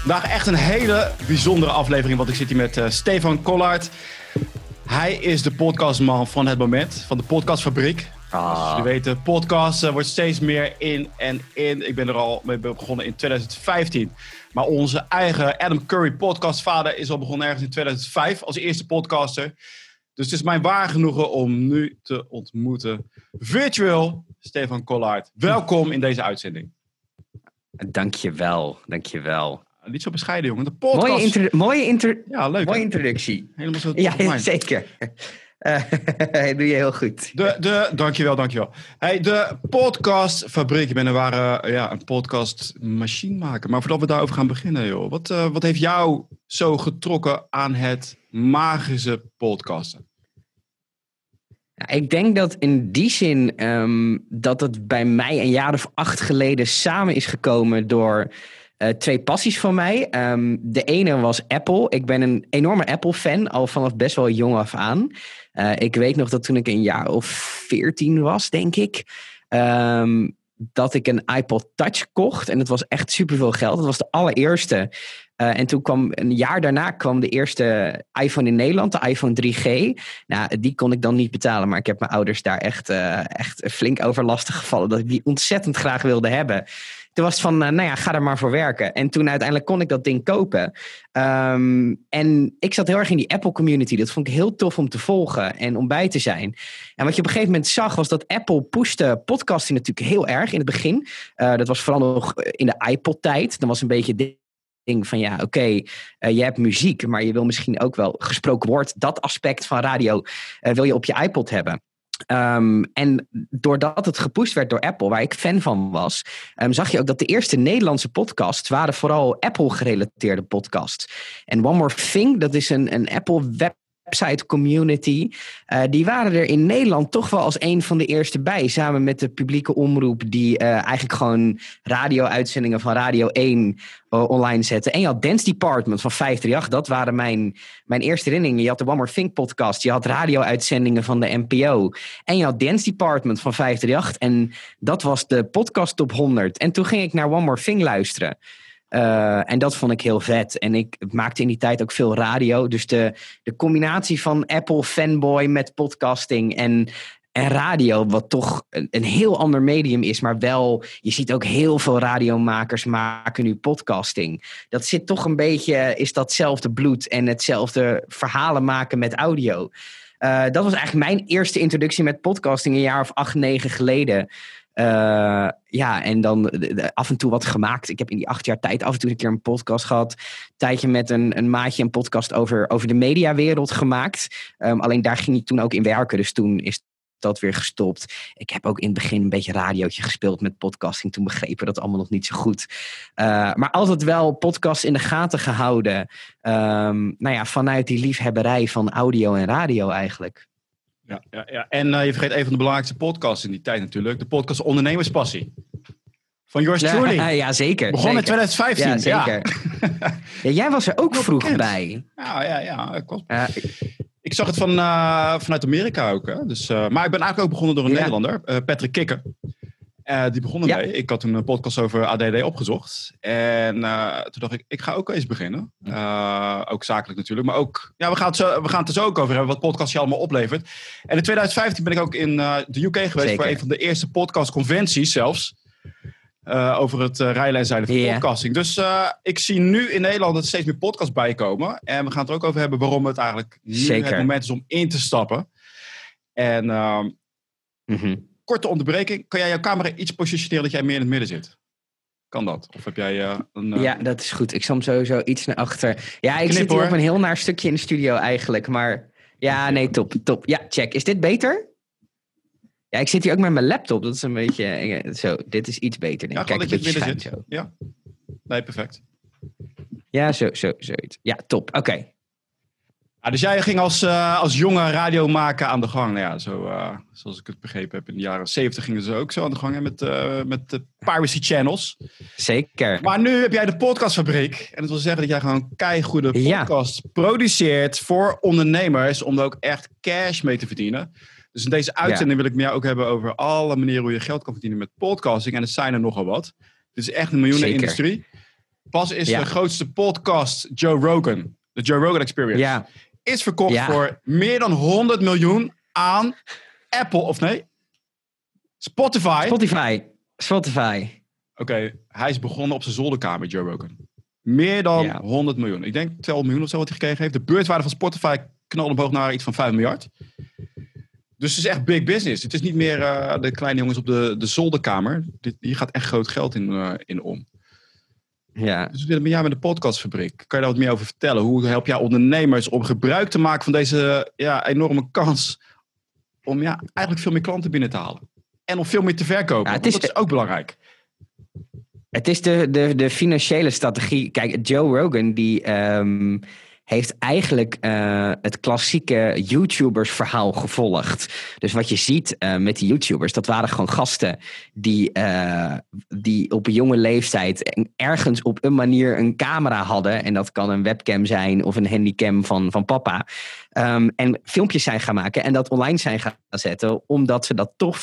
Vandaag echt een hele bijzondere aflevering, want ik zit hier met uh, Stefan Collard. Hij is de podcastman van het moment, van de podcastfabriek. Ah. Zoals jullie weten, podcast uh, wordt steeds meer in en in. Ik ben er al mee begonnen in 2015. Maar onze eigen Adam Curry podcastvader is al begonnen ergens in 2005 als eerste podcaster. Dus het is mijn waar genoegen om nu te ontmoeten virtueel Stefan Collard. Welkom in deze uitzending. Dankjewel, dankjewel. Niet zo bescheiden, jongen. De podcast... Mooie, inter mooie, inter ja, leuk, mooie introductie. Helemaal zo. Ja, zeker. Uh, doe je heel goed. De, de, dankjewel, dankjewel. Hey, de podcastfabriek. Ik ben er waren ja, een podcastmachine maken. Maar voordat we daarover gaan beginnen, joh. Wat, uh, wat heeft jou zo getrokken aan het magische podcasten? ik denk dat in die zin um, dat het bij mij een jaar of acht geleden samen is gekomen door uh, twee passies van mij. Um, de ene was Apple. Ik ben een enorme Apple-fan, al vanaf best wel jong af aan. Uh, ik weet nog dat toen ik een jaar of veertien was, denk ik. Um, dat ik een iPod Touch kocht. En het was echt superveel geld. Het was de allereerste. Uh, en toen kwam een jaar daarna kwam de eerste iPhone in Nederland, de iPhone 3G. Nou, die kon ik dan niet betalen, maar ik heb mijn ouders daar echt, echt flink over lastig gevallen. Dat ik die ontzettend graag wilde hebben. Was van, uh, nou ja, ga er maar voor werken. En toen uiteindelijk kon ik dat ding kopen. Um, en ik zat heel erg in die Apple community. Dat vond ik heel tof om te volgen en om bij te zijn. En wat je op een gegeven moment zag, was dat Apple pushte podcasting natuurlijk heel erg in het begin. Uh, dat was vooral nog in de iPod-tijd. Dan was een beetje ding van ja, oké, je hebt muziek, maar je wil misschien ook wel gesproken woord. Dat aspect van radio wil je op je iPod hebben. Um, en doordat het gepusht werd door Apple, waar ik fan van was, um, zag je ook dat de eerste Nederlandse podcasts waren vooral Apple-gerelateerde podcasts. En One More Thing, dat is een, een Apple web website community. Uh, die waren er in Nederland toch wel als een van de eerste bij. Samen met de publieke omroep die uh, eigenlijk gewoon radio-uitzendingen van Radio 1 uh, online zetten. En je had Dance Department van 538. Dat waren mijn, mijn eerste herinneringen. Je had de One More Think podcast. Je had radio-uitzendingen van de NPO. En je had Dance Department van 538. En dat was de podcast top 100. En toen ging ik naar One More Thing luisteren. Uh, en dat vond ik heel vet. En ik maakte in die tijd ook veel radio. Dus de, de combinatie van Apple fanboy met podcasting en, en radio, wat toch een, een, heel ander medium is, maar wel, je ziet ook heel veel radiomakers maken nu podcasting. Dat zit toch een beetje, is datzelfde bloed en hetzelfde verhalen maken met audio. Uh, dat was eigenlijk mijn eerste introductie met podcasting een jaar of acht, negen geleden. Uh, ja, en dan af en toe wat gemaakt. Ik heb in die acht jaar tijd af en toe een keer een podcast gehad. Een tijdje met een, een maatje een podcast over, over de mediawereld gemaakt. Um, alleen daar ging ik toen ook in werken. Dus toen is dat weer gestopt. Ik heb ook in het begin een beetje radiootje gespeeld met podcasting. Toen begrepen we dat allemaal nog niet zo goed. Uh, maar altijd wel podcast in de gaten gehouden. Um, nou ja, vanuit die liefhebberij van audio en radio eigenlijk. Ja, ja, ja. en uh, je vergeet een van de belangrijkste podcasts in die tijd natuurlijk. De podcast Ondernemerspassie. Van Yours ja, Truly. Ja, zeker. Begon zeker. in 2015. Ja, zeker. ja. jij was er ook vroeg bekend. bij. Ja, ja, ja. Ik, was... ik... ik zag het van, uh, vanuit Amerika ook. Hè? Dus, uh, maar ik ben eigenlijk ook begonnen door een Nederlander. Patrick Kikker. Uh, die begon ermee. Ja. Ik had een podcast over ADD opgezocht. En uh, toen dacht ik, ik ga ook eens beginnen. Uh, ook zakelijk natuurlijk. Maar ook, ja, we gaan, het zo, we gaan het er zo ook over hebben, wat podcast je allemaal oplevert. En in 2015 ben ik ook in de UK geweest Zeker. voor een van de eerste podcastconventies zelfs. over het rijlen en zeilen van yeah. podcasting. Dus ik zie nu in Nederland dat er steeds meer podcasts bijkomen. En we gaan het er ook over hebben waarom het eigenlijk nu Zeker. het moment is om in te stappen. En... Mm -hmm korte onderbreking. Kan jij jouw camera iets positioneren dat jij meer in het midden zit? Kan dat? Of heb jij uh, een... Uh... Ja, dat is goed. Ik zal hem sowieso iets naar achter. Ja, ik Knip, zit hier hoor. op een heel naar stukje in de studio eigenlijk. Maar ja, nee, top, top. Ja, check. Is dit beter? Ja, ik zit hier ook met mijn laptop. Dat is een beetje... Zo, dit is iets beter. Denk. Ja, Kijk, dat je in het. Zo. Ja. Nee, perfect. Ja, zo, zo, zoiets. Ja, top. Oké. Okay. Ja, dus jij ging als, uh, als jonge radiomaker aan de gang. Nou ja, zo, uh, zoals ik het begrepen heb, in de jaren 70 gingen ze ook zo aan de gang hè, met, uh, met de piracy channels. Zeker. Maar nu heb jij de podcastfabriek. En dat wil zeggen dat jij gewoon keigoede podcasts ja. produceert voor ondernemers. Om er ook echt cash mee te verdienen. Dus in deze uitzending ja. wil ik met jou ook hebben over alle manieren hoe je geld kan verdienen met podcasting. En het zijn er nogal wat. Het is echt een miljoenenindustrie. Pas is de grootste podcast, Joe Rogan, de Joe Rogan Experience, ja. Is verkocht voor meer dan 100 miljoen aan Apple, of nee? Spotify. Spotify. Spotify. Oké, hij is begonnen op zijn zolderkamer, Joe Rogan. Meer dan 100 miljoen. Ik denk 12 miljoen of zo wat hij gekregen heeft. De beurtwaarde van Spotify knalde omhoog naar iets van 5 miljard. Dus het is echt big business. Het is niet meer uh, de kleine jongens op de, de zolderkamer. Dit, hier gaat echt groot geld in, uh, in om. Ja. Dus we met jou met de podcastfabriek. Kan je daar wat meer over vertellen? Hoe help jij ondernemers om gebruik te maken van deze ja, enorme kans om ja, eigenlijk veel meer klanten binnen te halen? En om veel meer te verkopen. Ja, het is, dat is ook belangrijk. Het is de, de, de financiële strategie. Kijk, Joe Rogan die um, heeft eigenlijk uh, het klassieke YouTubers-verhaal gevolgd. Dus wat je ziet uh, met die YouTubers, dat waren gewoon gasten die, uh, die op een jonge leeftijd ergens op een manier een camera hadden. En dat kan een webcam zijn of een handycam van, van papa. Um, en filmpjes zijn gaan maken en dat online zijn gaan zetten, omdat ze dat toch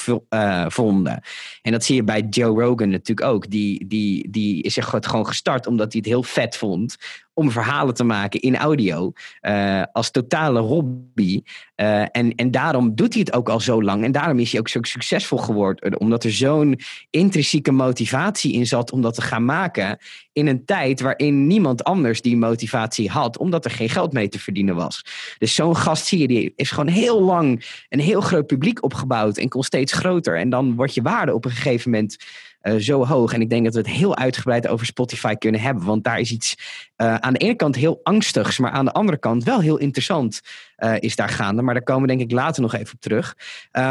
vonden. En dat zie je bij Joe Rogan natuurlijk ook. Die, die, die is echt gewoon gestart omdat hij het heel vet vond om verhalen te maken in audio uh, als totale hobby. Uh, en, en daarom doet hij het ook al zo lang. En daarom is hij ook zo succesvol geworden. Omdat er zo'n intrinsieke motivatie in zat om dat te gaan maken. In een tijd waarin niemand anders die motivatie had. Omdat er geen geld mee te verdienen was. Dus zo'n gast zie je, die is gewoon heel lang een heel groot publiek opgebouwd. En komt steeds groter. En dan wordt je waarde op een gegeven moment uh, zo hoog. En ik denk dat we het heel uitgebreid over Spotify kunnen hebben. Want daar is iets uh, aan de ene kant heel angstigs, maar aan de andere kant wel heel interessant uh, is daar gaande. Maar daar komen we denk ik later nog even op terug.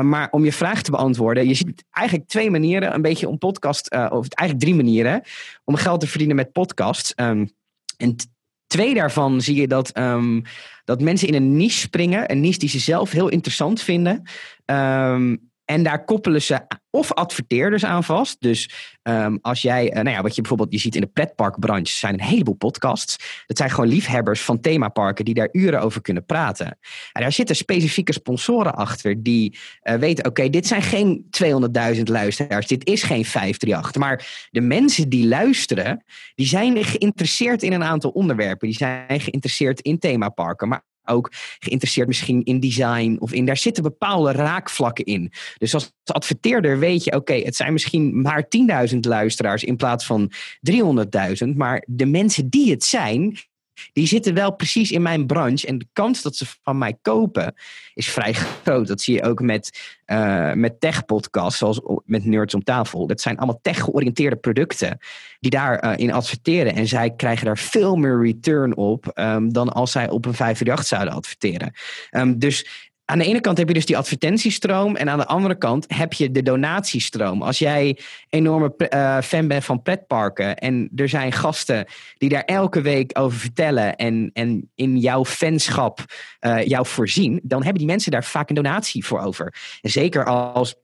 maar om je vraag te beantwoorden, je ziet eigenlijk twee manieren, een beetje om podcast, of eigenlijk drie manieren, om geld te verdienen met podcasts. Um, en twee daarvan zie je dat, um, dat mensen in een niche springen. Een niche die ze zelf heel interessant vinden. Um, en daar koppelen ze of adverteerders aan vast. Dus um, als jij, uh, nou ja, wat je bijvoorbeeld je ziet in de pretparkbranche, zijn een heleboel podcasts. Dat zijn gewoon liefhebbers van themaparken die daar uren over kunnen praten. En daar zitten specifieke sponsoren achter die uh, weten: oké, dit zijn geen 200.000 luisteraars, dit is geen 538. Maar de mensen die luisteren, die zijn geïnteresseerd in een aantal onderwerpen. Die zijn geïnteresseerd in themaparken, maar ook geïnteresseerd misschien in design of in. Daar zitten bepaalde raakvlakken in. Dus als adverteerder weet je, oké, het zijn misschien maar 10.000 luisteraars in plaats van 300.000. Maar de mensen die het zijn, die zitten wel precies in mijn branche. En de kans dat ze van mij kopen is vrij groot. Dat zie je ook met, uh, met tech-podcasts, zoals met Nerds om tafel. Dat zijn allemaal tech-georiënteerde producten die daarin uh, in adverteren. En zij krijgen daar veel meer return op um, dan als zij op een 538 zouden adverteren. Um, dus aan de ene kant heb je dus die advertentiestroom en aan de andere kant heb je de donatiestroom. Als jij enorme uh, fan bent van pretparken en er zijn gasten die daar elke week over vertellen en, en in jouw fanschap uh, jou voorzien, dan hebben die mensen daar vaak een donatie voor over. En zeker als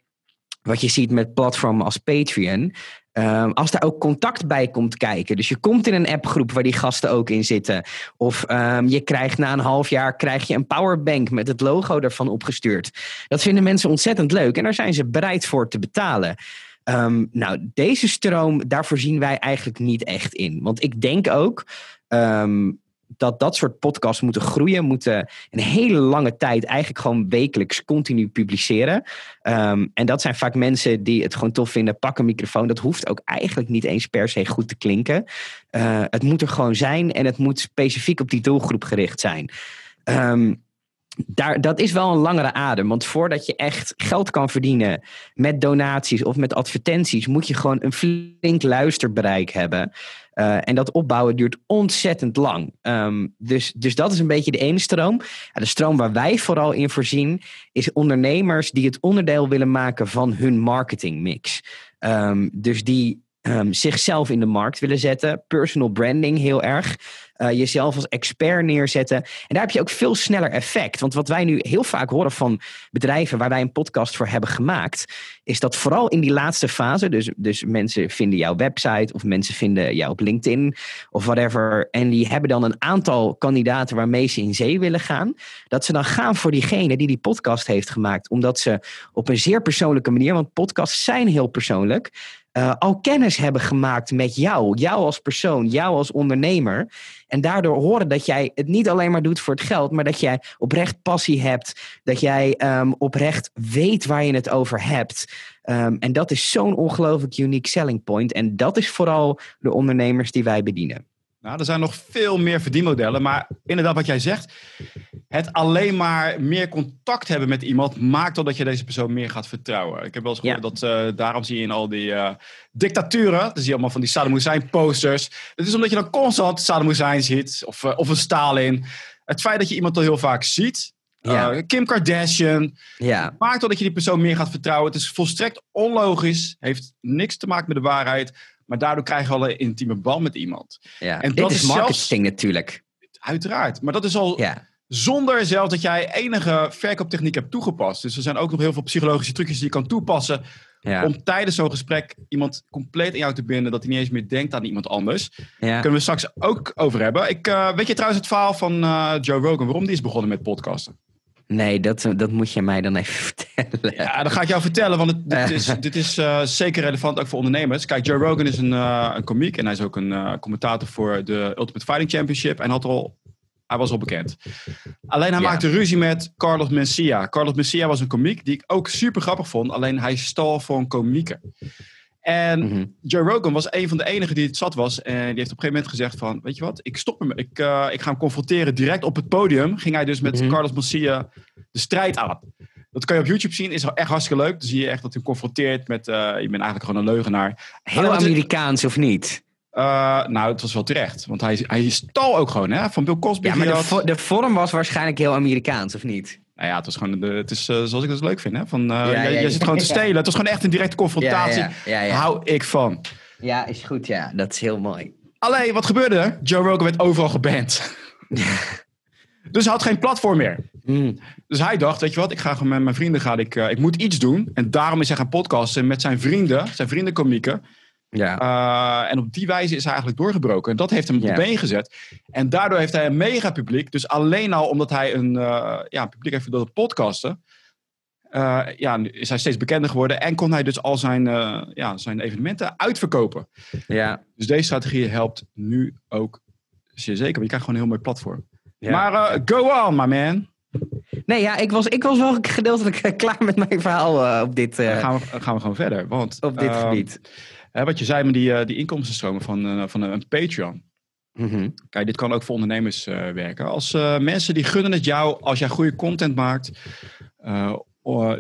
wat je ziet met platformen als Patreon, Um, als daar ook contact bij komt kijken. Dus je komt in een appgroep waar die gasten ook in zitten. Of um, je krijgt na een half jaar krijg je een powerbank met het logo ervan opgestuurd. Dat vinden mensen ontzettend leuk en daar zijn ze bereid voor te betalen. Um, nou, deze stroom, daarvoor zien wij eigenlijk niet echt in. Want ik denk ook, dat dat soort podcasts moeten groeien, moeten een hele lange tijd eigenlijk gewoon wekelijks continu publiceren. Um, en dat zijn vaak mensen die het gewoon tof vinden, pak een microfoon. Dat hoeft ook eigenlijk niet eens per se goed te klinken. Uh, het moet er gewoon zijn en het moet specifiek op die doelgroep gericht zijn. Um, daar, dat is wel een langere adem. Want voordat je echt geld kan verdienen met donaties of met advertenties, moet je gewoon een flink luisterbereik hebben. Uh, en dat opbouwen duurt ontzettend lang. Um, dus, dus dat is een beetje de ene stroom. De stroom waar wij vooral in voorzien, is ondernemers die het onderdeel willen maken van hun marketingmix. Um, dus die um, zichzelf in de markt willen zetten. Personal branding heel erg. Uh, jezelf als expert neerzetten. En daar heb je ook veel sneller effect. Want wat wij nu heel vaak horen van bedrijven waar wij een podcast voor hebben gemaakt, is dat vooral in die laatste fase, dus, dus mensen vinden jouw website of mensen vinden jou op LinkedIn of whatever, en die hebben dan een aantal kandidaten waarmee ze in zee willen gaan, dat ze dan gaan voor diegene die die podcast heeft gemaakt, omdat ze op een zeer persoonlijke manier, want podcasts zijn heel persoonlijk, uh, al kennis hebben gemaakt met jou. Jou als persoon, jou als ondernemer. En daardoor horen dat jij het niet alleen maar doet voor het geld, maar dat jij oprecht passie hebt. Dat jij um, oprecht weet waar je het over hebt. Um, en dat is zo'n ongelooflijk unique selling point. En dat is vooral de ondernemers die wij bedienen. Nou, er zijn nog veel meer verdienmodellen. Maar inderdaad, wat jij zegt. Het alleen maar meer contact hebben met iemand maakt al dat je deze persoon meer gaat vertrouwen. Ik heb wel eens gehoord dat uh, daarom zie je in al die uh, dictaturen. Dan zie je allemaal van die Saddam Hussein posters. Dat is omdat je dan constant Saddam Hussein ziet. Of, uh, of een Stalin. Het feit dat je iemand al heel vaak ziet. Ja. Kim Kardashian. Ja. Maakt al dat je die persoon meer gaat vertrouwen. Het is volstrekt onlogisch. Heeft niks te maken met de waarheid. Maar daardoor krijg je al een intieme band met iemand. Ja. En dat is marketing natuurlijk. Uiteraard. Maar dat is al ja. zonder zelfs dat jij enige verkooptechniek hebt toegepast. Dus er zijn ook nog heel veel psychologische trucjes die je kan toepassen. Ja. Om tijdens zo'n gesprek iemand compleet in jou te binden. Dat hij niet eens meer denkt aan iemand anders. Ja. Kunnen we straks ook over hebben. Ik, uh, weet je trouwens het verhaal van uh, Joe Rogan? Waarom die is begonnen met podcasten? Nee, dat, dat moet je mij dan even vertellen. Ja, dan ga ik jou vertellen, want het, dit is, dit is uh, zeker relevant ook voor ondernemers. Kijk, Joe Rogan is een, uh, een komiek en hij is ook een uh, commentator voor de Ultimate Fighting Championship. En had al, hij was al bekend. Alleen hij ja. maakte ruzie met Carlos Mencia. Carlos Mencia was een komiek die ik ook super grappig vond, alleen hij stal voor een komieke. En mm -hmm. Joe Rogan was een van de enigen die het zat was. En die heeft op een gegeven moment gezegd van... Weet je wat, ik stop hem. Ik, uh, ik ga hem confronteren direct op het podium. Ging hij dus met mm -hmm. Carlos Mencia de strijd aan. Dat kan je op YouTube zien. Is echt hartstikke leuk. Dan zie je echt dat hij confronteert met... Uh, je bent eigenlijk gewoon een leugenaar. Heel Amerikaans of niet? Uh, nou, het was wel terecht. Want hij, hij stal ook gewoon, hè? Van Bill Cosby. Ja, maar de, vo de vorm was waarschijnlijk heel Amerikaans, of niet? Nou ja, het was gewoon, de, het is uh, zoals ik het leuk vind. Hè? Van, uh, ja, zit gewoon te stelen. Het was gewoon echt een directe confrontatie. Hou ik van. Ja, is goed. Ja, dat is heel mooi. Alleen, wat gebeurde er? Joe Rogan werd overal geband. dus hij had geen platform meer. Mm. Dus hij dacht, weet je wat, ik ga gewoon met mijn vrienden, ga ik, uh, ik moet iets doen. En daarom is hij gaan podcasten met zijn vrienden, zijn vriendenkomieken. Ja. Uh, en op die wijze is hij eigenlijk doorgebroken. En dat heeft hem op de been gezet. En daardoor heeft hij een mega publiek. Dus alleen al omdat hij een uh, ja, publiek heeft door podcasten. Uh, ja, is hij steeds bekender geworden. En kon hij dus al zijn, ja, zijn evenementen uitverkopen. Ja. Dus deze strategie helpt nu ook zeer zeker. Want je krijgt gewoon een heel mooi platform. Ja. Maar go on, my man. Nee, ja, ik was, ik was wel gedeeltelijk klaar met mijn verhaal op dit... Dan gaan we, gaan we gewoon verder. Want, op dit ehm, gebied wat je zei met die, uh, die inkomstenstromen van, uh, van een Patreon. Mm -hmm. Kijk, dit kan ook voor ondernemers uh, werken. Als mensen die gunnen het jou, als jij goede content maakt,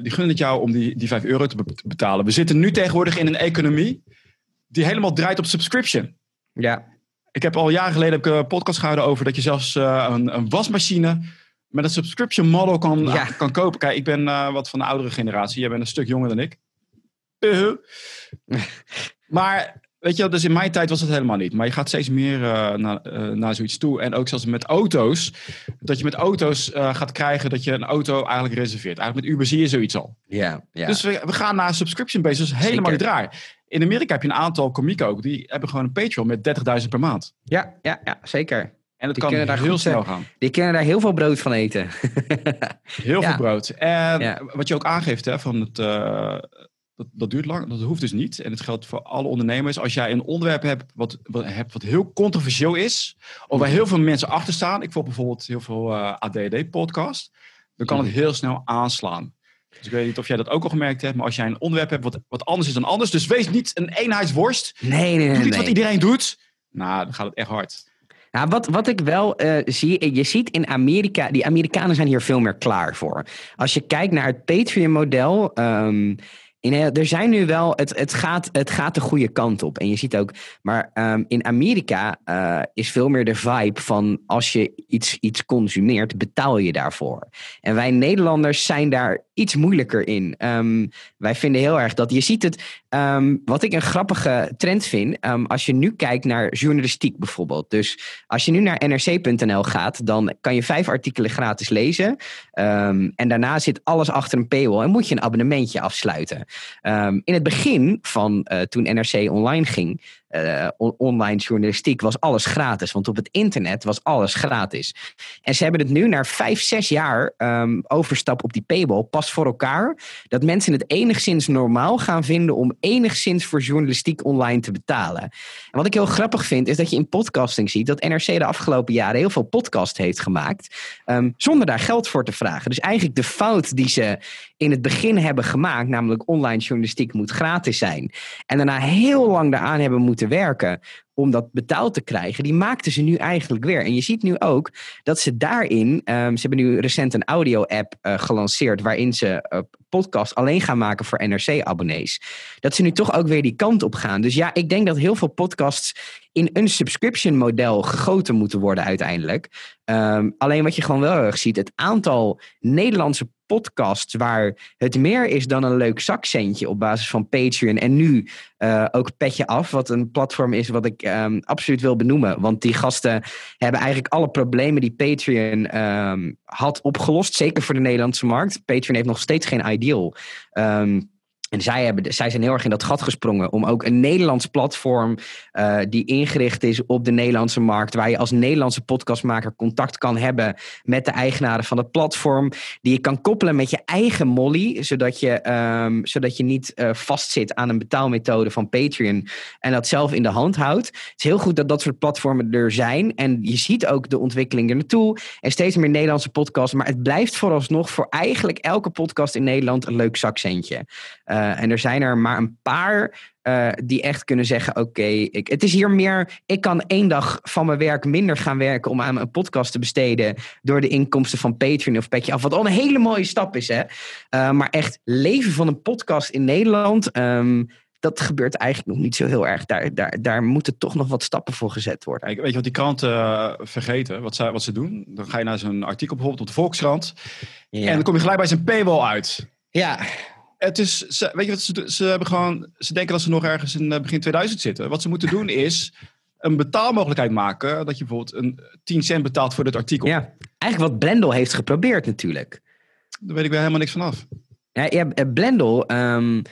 die gunnen het jou om die, die 5 euro te betalen. We zitten nu tegenwoordig in een economie die helemaal draait op subscription. Ja. Ik heb al jaren geleden heb ik een podcast gehouden over dat je zelfs een, een wasmachine met een subscription model kan, ja. kan kopen. Kijk, ik ben wat van de oudere generatie. Jij bent een stuk jonger dan ik. Uh Maar weet je, dus in mijn tijd was het helemaal niet. Maar je gaat steeds meer uh, naar, uh, naar zoiets toe. En ook zelfs met auto's. Dat je met auto's uh, gaat krijgen dat je een auto eigenlijk reserveert. Eigenlijk met Uber zie je zoiets al. Ja, ja. Dus we, we gaan naar subscription basis helemaal niet raar. In Amerika heb je een aantal komieken ook. Die hebben gewoon een Patreon met 30.000 per maand. Ja, ja, ja zeker. En dat die kan daar heel snel gaan. Die kunnen daar heel veel brood van eten. heel ja. veel brood. En ja. wat je ook aangeeft hè, van het dat, dat duurt lang, dat hoeft dus niet. En het geldt voor alle ondernemers. Als jij een onderwerp hebt wat, wat, hebt wat heel controversieel is, of waar heel veel mensen achter staan. Ik volg bijvoorbeeld heel veel uh, eh, ADD-podcast. Dan kan het mhm. heel snel aanslaan. Dus ik weet niet of jij dat ook al gemerkt hebt, maar als jij een onderwerp hebt wat, wat anders is dan anders, dus wees niet een eenheidsworst. Nee, nee, nee. Doe niet wat iedereen doet. Nou, dan gaat het echt hard. Nou, wat, wat ik wel uh, zie, je ziet in Amerika, die Amerikanen zijn hier veel meer klaar voor. Als je kijkt naar het Patreon-model, um, in, er zijn nu wel, het, het, gaat, het gaat de goede kant op. En je ziet ook, maar um, in Amerika uh, is veel meer de vibe van als je iets, iets consumeert, betaal je daarvoor. En wij Nederlanders zijn daar iets moeilijker in. Um, wij vinden heel erg dat je ziet het. Um, wat ik een grappige trend vind, als je nu kijkt naar journalistiek bijvoorbeeld. Dus als je nu naar nrc.nl gaat, dan kan je vijf artikelen gratis lezen. en daarna zit alles achter een paywall en moet je een abonnementje afsluiten. Ehm, in het begin van toen NRC online ging, uh, online journalistiek was alles gratis. Want op het internet was alles gratis. En ze hebben het nu na vijf, zes jaar um, overstap op die paywall pas voor elkaar. Dat mensen het enigszins normaal gaan vinden om enigszins voor journalistiek online te betalen. En wat ik heel grappig vind, is dat je in podcasting ziet dat NRC de afgelopen jaren heel veel podcast heeft gemaakt. Um, zonder daar geld voor te vragen. Dus eigenlijk de fout die ze in het begin hebben gemaakt, namelijk online journalistiek moet gratis zijn. En daarna heel lang daaraan hebben moeten werken om dat betaald te krijgen, die maakten ze nu eigenlijk weer. En je ziet nu ook dat ze daarin, um, ze hebben nu recent een audio-app uh, gelanceerd waarin ze uh, podcast alleen gaan maken voor NRC-abonnees. Dat ze nu toch ook weer die kant op gaan. Dus ja, ik denk dat heel veel podcasts in een subscription model gegoten moeten worden uiteindelijk. Um, alleen wat je gewoon wel erg ziet, het aantal Nederlandse podcasts waar het meer is dan een leuk zakcentje op basis van Patreon en nu uh, ook Petje Af, wat een platform is wat ik um, absoluut wil benoemen. Want die gasten hebben eigenlijk alle problemen die Patreon um, had opgelost, zeker voor de Nederlandse markt. Patreon heeft nog steeds geen ideal. Um, en zij, hebben, zij zijn heel erg in dat gat gesprongen om ook een Nederlands platform uh, die ingericht is op de Nederlandse markt, waar je als Nederlandse podcastmaker contact kan hebben met de eigenaren van het platform, die je kan koppelen met je eigen molly, zodat je, um, zodat je niet uh, vastzit aan een betaalmethode van Patreon en dat zelf in de hand houdt. Het is heel goed dat dat soort platformen er zijn en je ziet ook de ontwikkeling er naartoe en steeds meer Nederlandse podcasts, maar het blijft vooralsnog voor eigenlijk elke podcast in Nederland een leuk zakcentje. Uh, en er zijn er maar een paar uh, die echt kunnen zeggen: Oké, okay, het is hier meer. Ik kan één dag van mijn werk minder gaan werken om aan een podcast te besteden. door de inkomsten van Patreon of Petje Af. Wat al een hele mooie stap is, hè? Uh, maar echt leven van een podcast in Nederland. Um, dat gebeurt eigenlijk nog niet zo heel erg. Daar, daar, daar moeten toch nog wat stappen voor gezet worden. Weet je wat die kranten uh, vergeten? Wat, zij, wat ze doen? Dan ga je naar zo'n artikel bijvoorbeeld op de Volkskrant. Ja. En dan kom je gelijk bij zijn paywall uit. Ja het is, ze, weet je wat ze, ze hebben gewoon, ze denken dat ze nog ergens in eh, begin 2000 zitten. Wat ze moeten doen is een betaalmogelijkheid maken. Dat je bijvoorbeeld een 10 cent betaalt voor dit artikel. Ja, eigenlijk wat Blendel heeft geprobeerd natuurlijk. Daar weet ik weer helemaal niks vanaf. Ja, ja Blendel, um,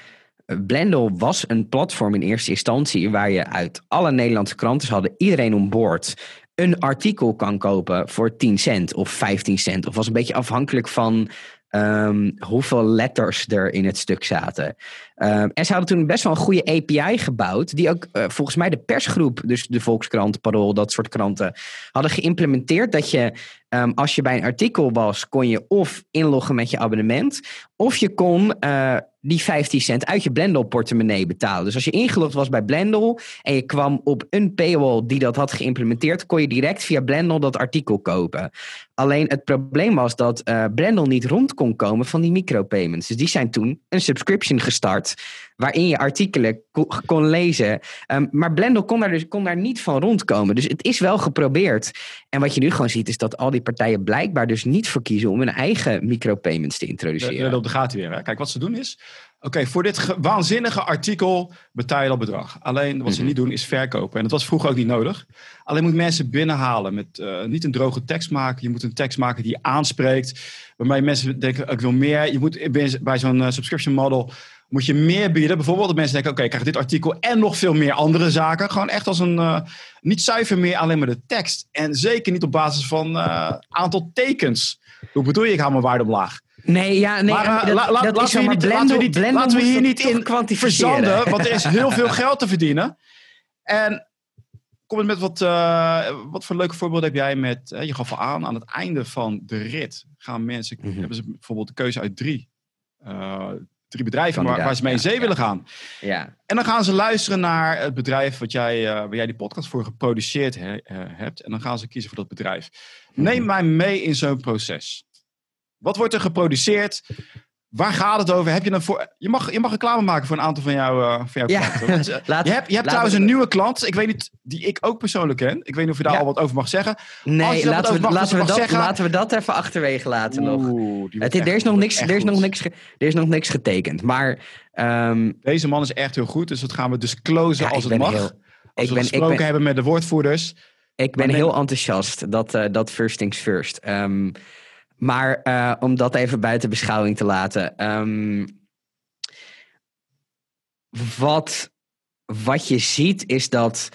Blendel was een platform in eerste instantie waar je uit alle Nederlandse kranten, ze hadden iedereen om boord, een artikel kan kopen voor 10 cent of 15 cent. Of was een beetje afhankelijk van um, hoeveel letters er in het stuk zaten. Um, en ze hadden toen best wel een goede API gebouwd, die ook uh, volgens mij de persgroep, dus de Volkskrant, Parool, dat soort kranten, hadden geïmplementeerd. Dat je, um, als je bij een artikel was, kon je of inloggen met je abonnement, of je kon uh, die 15 cent uit je Blendel portemonnee betalen. Dus als je ingelogd was bij Blendel en je kwam op een paywall die dat had geïmplementeerd, kon je direct via Blendel dat artikel kopen. Alleen het probleem was dat uh, niet rond kon komen van die micropayments. Dus die zijn toen een subscription gestart waarin je artikelen kon, lezen. Um, maar Blendel kon daar, dus, kon daar niet van rondkomen. Dus het is wel geprobeerd. En wat je nu gewoon ziet is dat al die partijen blijkbaar dus niet voor kiezen om hun eigen micropayments te introduceren. Ja, gaat weer. Hè? Kijk, wat ze doen is, Oké, voor dit waanzinnige artikel betaal je dat bedrag. Alleen wat ze mhm. niet doen is verkopen. En dat was vroeger ook niet nodig. Alleen moet mensen binnenhalen met uh, niet een droge tekst maken. Je moet een tekst maken die aanspreekt. Waarmee mensen denken, ik wil meer. Je moet bij zo'n uh, subscription model moet je meer bieden. Bijvoorbeeld dat mensen denken, oké, okay, ik krijg dit artikel en nog veel meer andere zaken. Gewoon echt als een, uh, niet zuiver meer alleen maar de tekst. En zeker niet op basis van aantal tekens. Hoe bedoel je, ik haal mijn waarde omlaag? Nee, ja, nee, maar, uh, la, la, dat is niet, laten we, niet, laten we hier niet in verzanden, want er is heel veel geld te verdienen. En kom het met wat, uh, wat voor leuke voorbeelden heb jij met, uh, je gaf al aan, aan het einde van de rit gaan mensen, mm -hmm. hebben ze bijvoorbeeld de keuze uit drie, uh, drie bedrijven waar, waar, ze mee in zee willen gaan. Ja. En dan gaan ze luisteren naar het bedrijf wat jij, waar jij die podcast voor geproduceerd he, hebt. En dan gaan ze kiezen voor dat bedrijf. -hmm. Neem mij mee in zo'n proces. Wat wordt er geproduceerd? Waar gaat het over? Heb je, een voor... je, mag, je mag reclame maken voor een aantal van, jou, uh, van jouw ja. klanten. Eh, laat, je hebt, je hebt trouwens een nieuwe klant. Ik weet niet, die ik ook persoonlijk ken. Ik weet niet of je daar ja. al wat over mag zeggen. Nee, laten we, mag, laten, we dat, zeggen... laten we dat even achterwege laten Oeh, nog. Het, echt, er, is nog niks, er, is nog niks, er is nog niks getekend. Maar, um... Deze man is echt heel goed. Dus dat gaan we disclosen ja, als het mag. Heel, als ik we ben, gesproken ik ben, hebben met de woordvoerders. Ik ben heel enthousiast. Dat, uh, dat first things first. Um, maar uh, om dat even buiten beschouwing te laten. Um, wat, wat je ziet is dat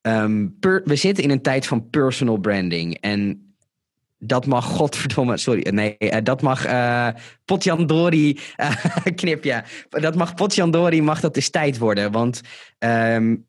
ehm, we zitten in een tijd van personal branding. En dat mag, godverdomme, sorry, nee, uh, dat mag uh, Potjandori, uh, knip dat mag Potjandori, mag dat dus tijd worden. Want um,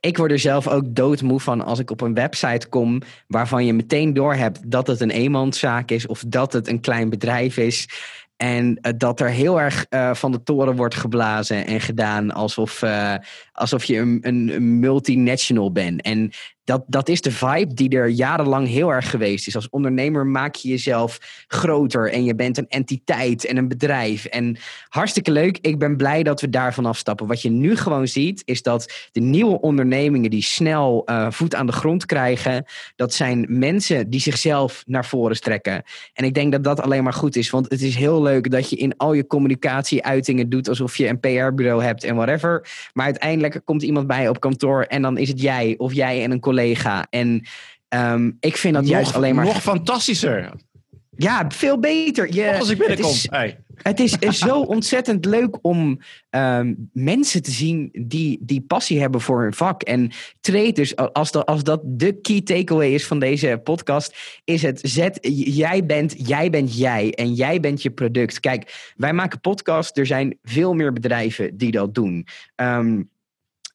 ik word er zelf ook doodmoe van als ik op een website kom waarvan je meteen doorhebt dat het een eenmanszaak is of dat het een klein bedrijf is. En dat er heel erg uh, van de toren wordt geblazen en gedaan alsof, uh, alsof je een, een, een multinational bent. En dat, dat is de vibe die er jarenlang heel erg geweest is. Als ondernemer maak je jezelf groter en je bent een entiteit en een bedrijf. En hartstikke leuk. Ik ben blij dat we daarvan afstappen. Wat je nu gewoon ziet, is dat de nieuwe ondernemingen die snel uh, voet aan de grond krijgen, dat zijn mensen die zichzelf naar voren strekken. En ik denk dat dat alleen maar goed is. Want het is heel leuk dat je in al je communicatieuitingen doet alsof je een PR-bureau hebt en whatever. Maar uiteindelijk komt iemand bij op kantoor en dan is het jij of jij en een collega en um, ik vind dat nog, juist alleen maar... Nog fantastischer. Ja, veel beter. Je, als ik binnenkom. Het is, hey. het is zo ontzettend leuk om um, mensen te zien die, die passie hebben voor hun vak. En traders, als, dat, als dat de key takeaway is van deze podcast, is het zet, jij bent, jij bent jij en jij bent je product. Kijk, wij maken podcasts, er zijn veel meer bedrijven die dat doen. Um,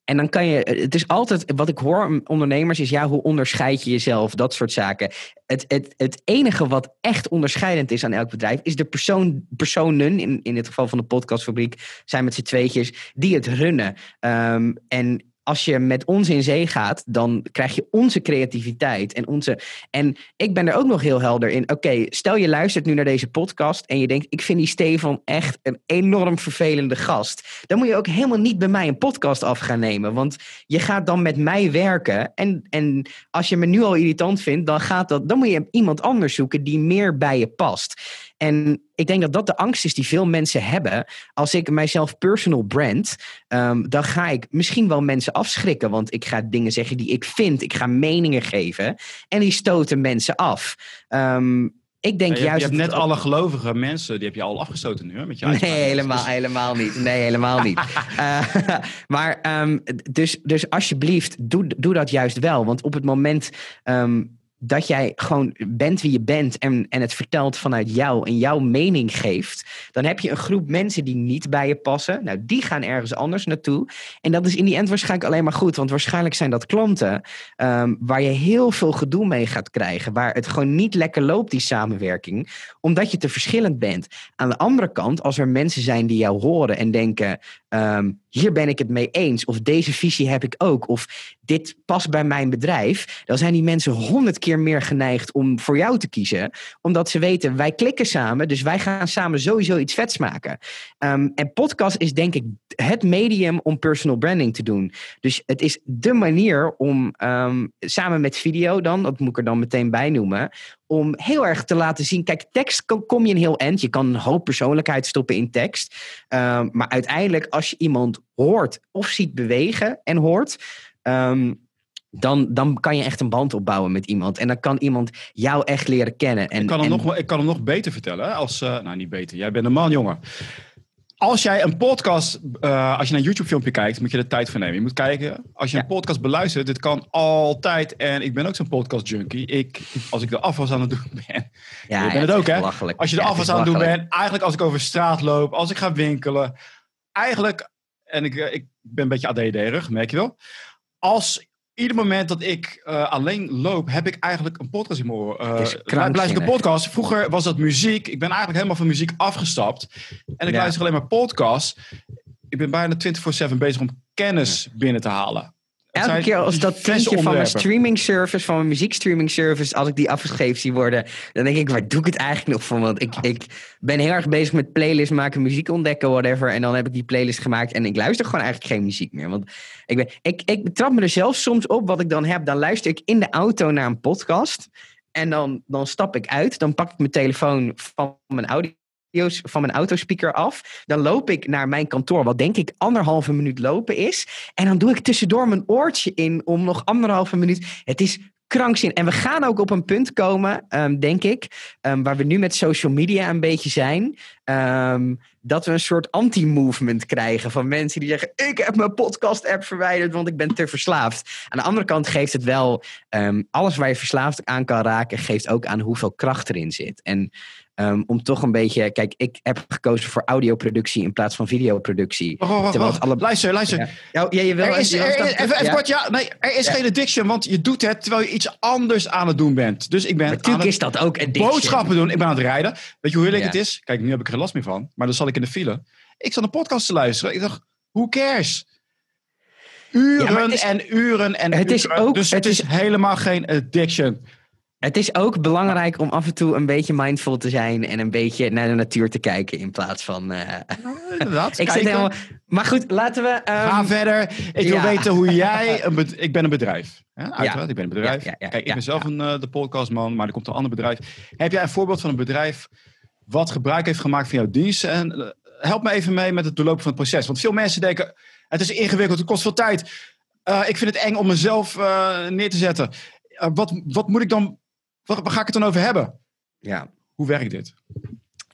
en dan kan je, het is altijd, wat ik hoor ondernemers is, ja, hoe onderscheid je jezelf? Dat soort zaken. Het, het, het enige wat echt onderscheidend is aan elk bedrijf, is de persoon, personen, in, in het geval van de podcastfabriek, zijn met z'n tweetjes, die het runnen. Um, en als je met ons in zee gaat, dan krijg je onze creativiteit en onze. En ik ben er ook nog heel helder in. Oké, stel je luistert nu naar deze podcast en je denkt: ik vind die Stefan echt een enorm vervelende gast. Dan moet je ook helemaal niet bij mij een podcast af gaan nemen, want je gaat dan met mij werken. En, en als je me nu al irritant vindt, dan gaat dat. Dan moet je iemand anders zoeken die meer bij je past. En ik denk dat dat de angst is die veel mensen hebben. Als ik mijzelf personal brand, um, dan ga ik misschien wel mensen afschrikken. Want ik ga dingen zeggen die ik vind. Ik ga meningen geven. En die stoten mensen af. Um, ik denk ja, je, juist. Je hebt net alle gelovige mensen, die heb je al afgestoten nu, hè, met je Nee, helemaal, dus... helemaal niet. Nee, helemaal niet. uh, maar um, dus, dus alsjeblieft, doe, doe dat juist wel. Want op het moment um, dat jij gewoon bent wie je bent en, en het vertelt vanuit jou en jouw mening geeft, dan heb je een groep mensen die niet bij je passen. Nou, die gaan ergens anders naartoe. En dat is in die end waarschijnlijk alleen maar goed, want waarschijnlijk zijn dat klanten um, waar je heel veel gedoe mee gaat krijgen, waar het gewoon niet lekker loopt, die samenwerking, omdat je te verschillend bent. Aan de andere kant, als er mensen zijn die jou horen en denken, um, hier ben ik het mee eens, of deze visie heb ik ook, of dit past bij mijn bedrijf, dan zijn die mensen honderd keer meer geneigd om voor jou te kiezen, omdat ze weten, wij klikken samen, dus wij gaan samen sowieso iets vets maken. Um, en podcast is denk ik het medium om personal branding te doen. Dus het is de manier om um, samen met video dan, dat moet ik er dan meteen bij noemen, om heel erg te laten zien. Kijk, tekst kom je een heel eind. Je kan een hoop persoonlijkheid stoppen in tekst. Um, maar uiteindelijk, als je iemand hoort of ziet bewegen en hoort. Um, dan, dan kan je echt een band opbouwen met iemand. En dan kan iemand jou echt leren kennen. En, ik, kan hem en... nog, ik kan hem nog beter vertellen. Als, uh, nou, niet beter. Jij bent een man, jongen als jij een podcast, uh, als je naar een YouTube-filmpje kijkt, moet je er tijd voor nemen. Je moet kijken, als je ja. een podcast beluistert, dit kan altijd. En ik ben ook zo'n podcast-junkie. Ik, als ik de afwas aan het doen ben. Ja, je bent het ook, hè? Als je de afwas aan het doen bent, eigenlijk als ik over straat loop, als ik ga winkelen. Eigenlijk, en ik, ik ben een beetje ADD-rig, merk je wel. Als ieder moment dat ik uh, alleen loop, heb ik eigenlijk een podcast in mijn oor. Uh, luister een podcast. Vroeger was dat muziek. Ik ben eigenlijk helemaal van muziek afgestapt. En ik ja. luister alleen maar podcasts. Ik ben bijna 24-7 bezig om kennis binnen te halen. Elke keer als dat tintje van mijn streaming service, van mijn muziekstreaming service, als ik die afgeschreven zie worden, dan denk ik, waar doe ik het eigenlijk nog voor? Want ik, ik ben heel erg bezig met playlist maken, muziek ontdekken, whatever. En dan heb ik die playlist gemaakt en ik luister gewoon eigenlijk geen muziek meer. Want ik, ben, ik, ik betrap me er zelf soms op wat ik dan heb. Dan luister ik in de auto naar een podcast. En dan, dan stap ik uit. Dan pak ik mijn telefoon van mijn audio van mijn autospeaker af. Dan loop ik naar mijn kantoor, wat denk ik anderhalve minuut lopen is. En dan doe ik tussendoor mijn oortje in om nog anderhalve minuut. Het is krankzin. En we gaan ook op een punt komen, um, denk ik, um, waar we nu met social media een beetje zijn. ehm, dat we een soort anti-movement krijgen van mensen die zeggen: Ik heb mijn podcast-app verwijderd, want ik ben te verslaafd. Aan de andere kant geeft het wel ehm, alles waar je verslaafd aan kan raken, geeft ook aan hoeveel kracht erin zit. En Um, om toch een beetje. Kijk, ik heb gekozen voor audioproductie in plaats van videoproductie. Wacht, wacht. Alle... Luister, luister. Ja. Ja, ja, je wil, er is, je er, even, even kort, ja. Nee, er is geen addiction, want je doet het terwijl je iets anders aan het doen bent. Dus ik ben Natuurlijk is dat ook addiction. boodschappen doen. Ik ben aan het rijden. Weet je hoe heerlijk het is? Kijk, nu heb ik er geen last meer van. Maar dan zat ik in de file. Ik zat een podcast te luisteren. Ik dacht, who cares? Uren is, en uren en het uren. Is ook, dus het, is, is helemaal geen addiction. Het is ook belangrijk om af en toe een beetje mindful te zijn en een beetje naar de natuur te kijken in plaats van. Uh... inderdaad. ik zit helemaal... Maar goed, laten we. Um... Ga verder. Ik wil weten hoe jij. Een ik ben een bedrijf. Uiteraard, ja. ik ben een bedrijf. Kijk, ik ben zelf een, uh, de podcastman, maar er komt een ander bedrijf. Heb jij een voorbeeld van een bedrijf wat gebruik heeft gemaakt van jouw diensten? En uh, help me even mee met het doorlopen van het proces. Want veel mensen denken: het is ingewikkeld, het kost veel tijd. ik vind het eng om mezelf neer te zetten. wat, wat moet ik dan Waar, waar, ga ik het dan over hebben? Ja. Hoe werkt dit?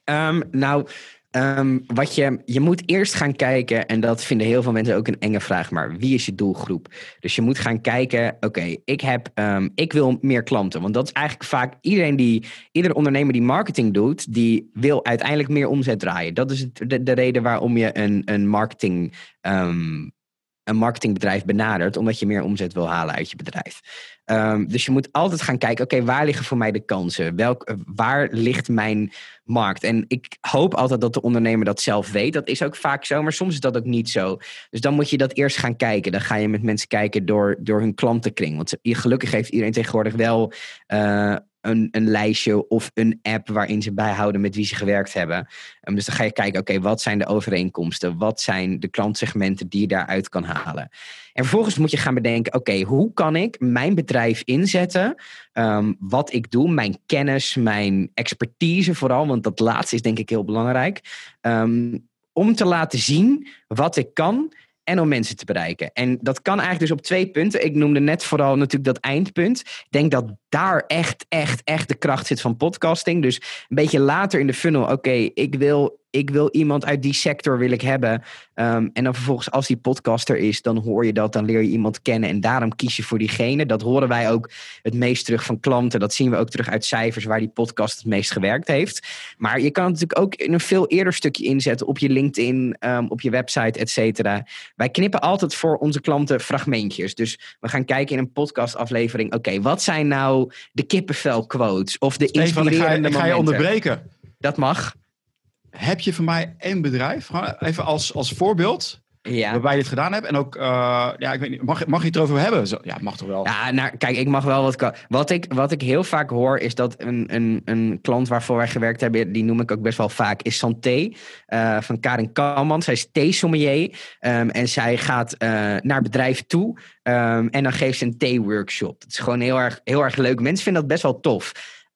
Um, nou, um, wat je, je moet eerst gaan kijken, en dat vinden heel veel mensen ook een enge vraag, maar wie is je doelgroep? Dus je moet gaan kijken, oké, ik heb, um, ik wil meer klanten. Want dat is eigenlijk vaak iedereen die, iedere ondernemer die marketing doet, die wil uiteindelijk meer omzet draaien. Dat is de, de reden waarom je een, een marketing een marketingbedrijf benadert, omdat je meer omzet wil halen uit je bedrijf. Um, dus je moet altijd gaan kijken, oké, waar liggen voor mij de kansen? Welk, waar ligt mijn markt? En ik hoop altijd dat de ondernemer dat zelf weet. Dat is ook vaak zo, maar soms is dat ook niet zo. Dus dan moet je dat eerst gaan kijken. Dan ga je met mensen kijken door, door hun klantenkring. Want gelukkig heeft iedereen tegenwoordig wel uh, een, een lijstje of een app waarin ze bijhouden met wie ze gewerkt hebben. Um, dus dan ga je kijken, oké, wat zijn de overeenkomsten? Wat zijn de klantsegmenten die je daaruit kan halen? En vervolgens moet je gaan bedenken, oké, hoe kan ik mijn bedrijf inzetten? Um, wat ik doe, mijn kennis, mijn expertise vooral, want dat laatste is denk ik heel belangrijk. Um, om te laten zien wat ik kan en om mensen te bereiken. En dat kan eigenlijk dus op twee punten. Ik noemde net vooral natuurlijk dat eindpunt. Ik denk dat daar echt, echt, echt de kracht zit van podcasting. Dus een beetje later in de funnel, oké, ik wil ik wil iemand uit die sector wil ik hebben. Um, en dan vervolgens als die podcaster is, dan hoor je dat, dan leer je iemand kennen en daarom kies je voor diegene. Dat horen wij ook het meest terug van klanten. Dat zien we ook terug uit cijfers waar die podcast het meest gewerkt heeft. Maar je kan het natuurlijk ook in een veel eerder stukje inzetten op je LinkedIn, um, op je website, et cetera. Wij knippen altijd voor onze klanten fragmentjes. Dus we gaan kijken in een podcastaflevering, oké, wat zijn nou de kippenvel quotes of de inspirerende Stefan, ik ga, ik ga je onderbreken. Dat mag heb je voor mij één bedrijf, even als, als voorbeeld, ja. waarbij je dit gedaan hebt. En ook, uh, ja, ik weet niet, mag, mag je het erover hebben? Zo, ja, mag toch wel? Ja, nou, kijk, ik mag wel wat. Wat ik, wat ik heel vaak hoor, is dat een, een, een klant waarvoor wij gewerkt hebben, die noem ik ook best wel vaak, is Santé uh, van Karin Kalman. Zij is theesommelier um, en zij gaat uh, naar bedrijven toe um, en dan geeft ze een thee-workshop. Het is gewoon heel erg, heel erg leuk. Mensen vinden dat best wel tof.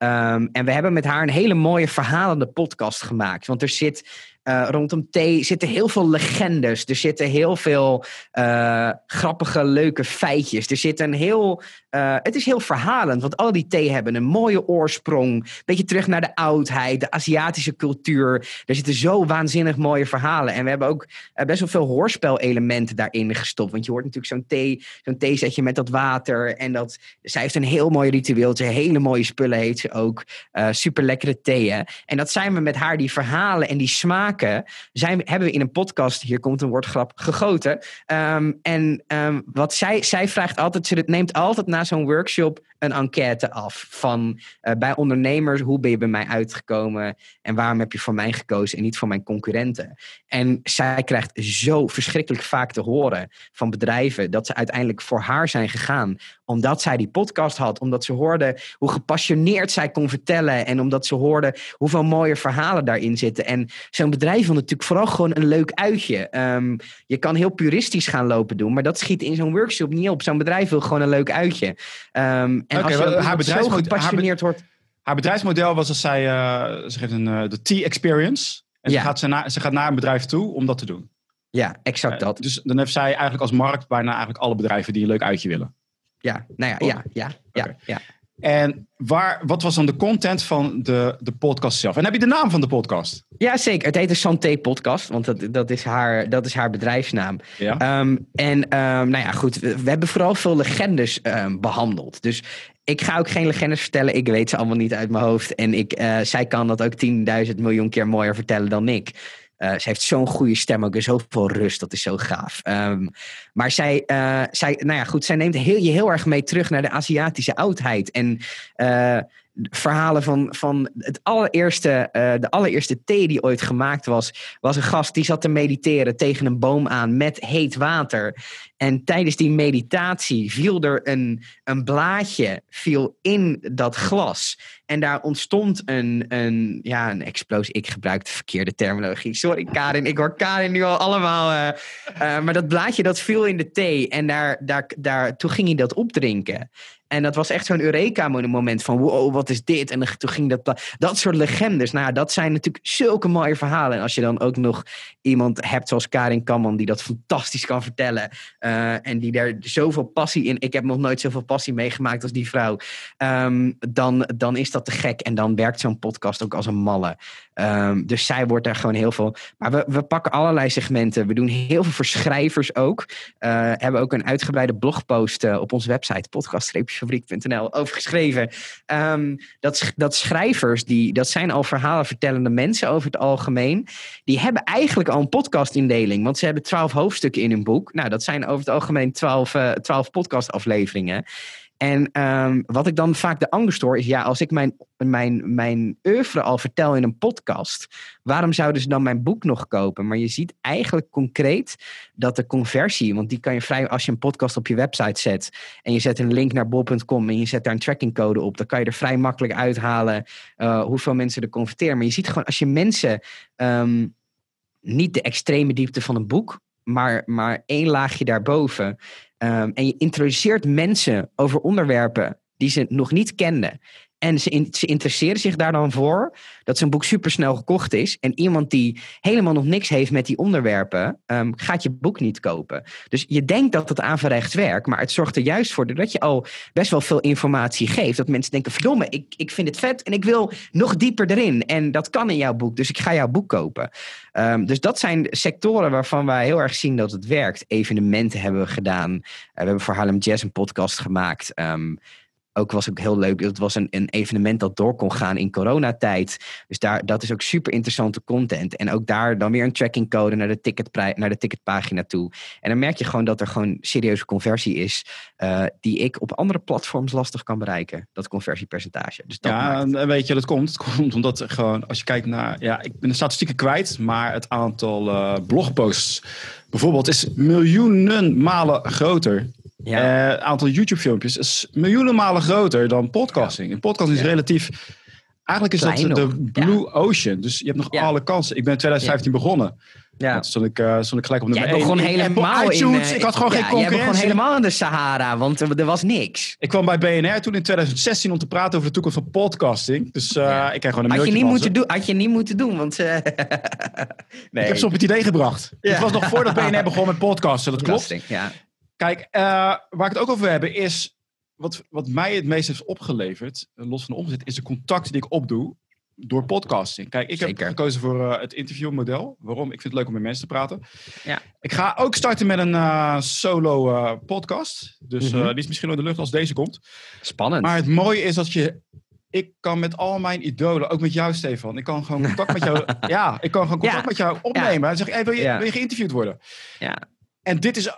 Um, en we hebben met haar een hele mooie verhalende podcast gemaakt. Want er zit uh, rondom thee zitten heel veel legendes. Er zitten heel veel uh, grappige, leuke feitjes. Er zit een heel. Uh, het is heel verhalend, want al die thee hebben een mooie oorsprong. Beetje terug naar de oudheid, de Aziatische cultuur. Er zitten zo waanzinnig mooie verhalen. En we hebben ook best wel veel hoorspelelementen daarin gestopt. Want je hoort natuurlijk zo'n thee, zo'n theezetje met dat water. En dat, zij heeft een heel mooi ritueeltje. Hele mooie spullen heeft ze ook. super lekkere theeën. En dat zijn we met haar, die verhalen en die zijn, hebben we in een podcast, hier komt een woordgrap, gegoten. Um, en um, wat zij, zij vraagt altijd, ze neemt altijd na zo'n workshop een enquête af van uh, bij ondernemers, hoe ben je bij mij uitgekomen en waarom heb je voor mij gekozen en niet voor mijn concurrenten. En zij krijgt zo verschrikkelijk vaak te horen van bedrijven dat ze uiteindelijk voor haar zijn gegaan, omdat zij die podcast had, omdat ze hoorde hoe gepassioneerd zij kon vertellen en omdat ze hoorde hoeveel mooie verhalen daarin zitten. En zo'n bedrijf wil natuurlijk vooral gewoon een leuk uitje. Um, je kan heel puristisch gaan lopen doen, maar dat schiet in zo'n workshop niet op. Zo'n bedrijf wil gewoon een leuk uitje. Um, en okay, als je haar zo gepassioneerd wordt... Haar bedrijfsmodel was dat zij, uh, ze geeft een, uh, de T-experience. En ja. ze, gaat, ze, na, ze gaat naar een bedrijf toe om dat te doen. Ja, exact uh, dat. Dus dan heeft zij eigenlijk als markt bijna eigenlijk alle bedrijven die een leuk uitje willen. Ja, nou ja, ja, ja, ja, okay. ja. En waar, wat was dan de content van de, de podcast zelf? En heb je de naam van de podcast? Ja, zeker. Het heet de Santé Podcast, want dat, dat, is, haar, dat is haar bedrijfsnaam. Ja. Ehm, en um, nou ja, goed, we, hebben vooral veel legendes um, behandeld. Dus ik ga ook geen legendes vertellen. Ik weet ze allemaal niet uit mijn hoofd. En ik, uh, zij kan dat ook 10.000 miljoen keer mooier vertellen dan ik. Uh, ze heeft zo'n goede stem, ook zoveel rust. Dat is zo gaaf. Um, maar zij, uh, zij, nou ja, goed, zij neemt heel, je heel erg mee terug naar de Aziatische oudheid. En uh, verhalen van, van het allereerste, uh, de allereerste thee die ooit gemaakt was, was een gast die zat te mediteren tegen een boom aan met heet water. En tijdens die meditatie viel er een, een blaadje viel in dat glas. En daar ontstond een, een, ja, een explosie. Ik gebruik de verkeerde terminologie. Sorry Karin, ik hoor Karin nu al allemaal. Uh, uh, maar dat blaadje dat viel in de thee. En daar, daar, daar, toen ging hij dat opdrinken. En dat was echt zo'n Eureka-moment van wow, wat is dit? En toen ging dat, dat soort legendes. Nou, dat zijn natuurlijk zulke mooie verhalen. En als je dan ook nog iemand hebt zoals Karin Kamman, die dat fantastisch kan vertellen. Uh, en die daar zoveel passie in. Ik heb nog nooit zoveel passie meegemaakt als die vrouw. Um, dan, dan is dat te gek. En dan werkt zo'n podcast ook als een malle. Um, dus zij wordt daar gewoon heel veel. Maar we, we pakken allerlei segmenten. We doen heel veel voor schrijvers ook. Uh, hebben ook een uitgebreide blogpost uh, op onze website, podcast-fabriek.nl, over geschreven. Um, dat, dat schrijvers, die, dat zijn al verhalen vertellende mensen over het algemeen. Die hebben eigenlijk al een podcastindeling. Want ze hebben twaalf hoofdstukken in hun boek. Nou, dat zijn over het algemeen twaalf, uh, twaalf podcastafleveringen. En um, wat ik dan vaak de angst hoor is, ja, als ik mijn, mijn, mijn oeuvre al vertel in een podcast, waarom zouden ze dan mijn boek nog kopen? Maar je ziet eigenlijk concreet dat de conversie, want die kan je vrij, als je een podcast op je website zet en je zet een link naar bol.com en je zet daar een trackingcode op, dan kan je er vrij makkelijk uithalen uh, hoeveel mensen er converteren. Maar je ziet gewoon, als je mensen um, niet de extreme diepte van een boek, maar, maar één laagje daarboven. Um, en je introduceert mensen over onderwerpen die ze nog niet kenden. En ze, in, ze interesseren zich daar dan voor dat zijn boek supersnel gekocht is. En iemand die helemaal nog niks heeft met die onderwerpen, um, gaat je boek niet kopen. Dus je denkt dat het aanverrecht werkt, maar het zorgt er juist voor dat je al best wel veel informatie geeft. Dat mensen denken: verdomme, ik, ik vind het vet en ik wil nog dieper erin. En dat kan in jouw boek, dus ik ga jouw boek kopen. Um, dus dat zijn sectoren waarvan wij heel erg zien dat het werkt. Evenementen hebben we gedaan. Uh, we hebben voor Harlem Jazz een podcast gemaakt. Um, ook was ook heel leuk. Het was een, een evenement dat door kon gaan in coronatijd. Dus daar, dat is ook super interessante content. En ook daar dan weer een trackingcode naar de, ticketprij, naar de ticketpagina toe. En dan merk je gewoon dat er gewoon serieuze conversie is. Uh, die ik op andere platforms lastig kan bereiken. Dat conversiepercentage. Dus dat ja, maakt... weet je, dat komt. Het komt omdat gewoon, als je kijkt naar. Ja, ik ben de statistieken kwijt. Maar het aantal uh, blogposts bijvoorbeeld is miljoenen malen groter ja. Uh, het aantal YouTube-filmpjes is miljoenen malen groter dan podcasting. En podcasting is relatief. Eigenlijk is Klein dat de Blue Ocean. Dus je hebt nog alle kansen. Ik ben in 2015 begonnen. Ja. Stond ik, uh, stond ik gelijk op de Jij begon helemaal in, uh, Ik had gewoon geen concurrentie. Jij begon helemaal in de Sahara, want er, was niks. Ik kwam bij BNR toen in 2016 om te praten over de toekomst van podcasting. Dus uh, ja. ik kreeg gewoon een had je niet moeten doen, Had je niet moeten doen, want... nee. Ik heb ze op het idee gebracht. Het was nog voordat BNR begon met podcasten, dat klopt. Ja. Kijk, uh, waar ik het ook over hebben is. Wat, wat mij het meest heeft opgeleverd, los van de omzet, is de contacten die ik opdoe door podcasting. Kijk, ik Zeker. heb gekozen voor uh, het interviewmodel. Waarom? Ik vind het leuk om met mensen te praten. Ja. Ik ga ook starten met een uh, solo podcast. Dus mm -hmm. die is misschien in de lucht als deze komt. Spannend. Maar het mooie is dat je ik kan met al mijn idolen, ook met jou, Stefan, ik kan gewoon contact met jou. Ja, ik kan gewoon contact ja. met jou opnemen. En zeg, hey, wil, je, ja. wil je geïnterviewd worden? Ja. En dit is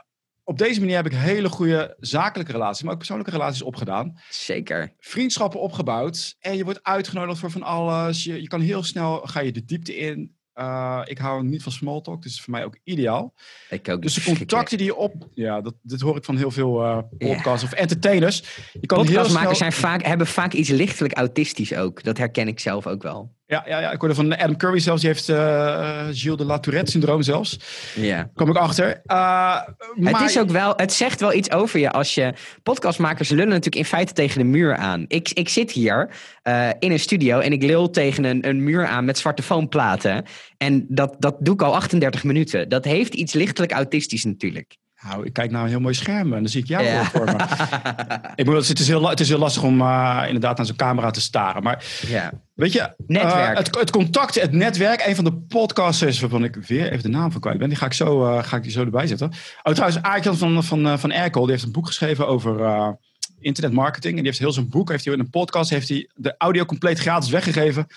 op deze manier heb ik hele goede zakelijke relaties, maar ook persoonlijke relaties opgedaan. Zeker. Vriendschappen opgebouwd. En je wordt uitgenodigd voor van alles. Je, je kan heel snel, ga je de diepte in. Uh, ik hou niet van small talk, dus voor mij ook ideaal. Ik ook. Dus de contacten die je op... Ja, dat, dit hoor ik van heel veel uh, podcasts of entertainers. Je kan Podcastmakers snel... zijn vaak, hebben vaak iets lichtelijk autistisch ook. Dat herken ik zelf ook wel. Ja, ja, ja, ik hoorde van Adam Curry zelfs. Die heeft uh, Gilles de La Tourette syndroom zelfs. Ja. Kom ik achter. Uh, het, maar... is ook wel, het zegt wel iets over je als je... Podcastmakers lullen natuurlijk in feite tegen de muur aan. Ik, ik zit hier uh, in een studio en ik lul tegen een, een muur aan met zwarte foamplaten. En dat, dat doe ik al 38 minuten. Dat heeft iets lichtelijk autistisch natuurlijk. Nou, ik kijk naar een heel mooi scherm en dan zie ik jou ja. voor me. ik moet, het, is heel, het is heel lastig om uh, inderdaad naar zo'n camera te staren. Maar ja. weet je, netwerk. Uh, het, het, contact, het netwerk, een van de podcasters waarvan ik weer even de naam van kwijt ben, die ga ik zo, uh, ga ik die zo erbij zetten. Oh, trouwens, Aartjan van, van, van Erkel, die heeft een boek geschreven over internetmarketing. En die heeft heel zijn boek, heeft hij in een podcast, heeft hij de audio compleet gratis weggegeven.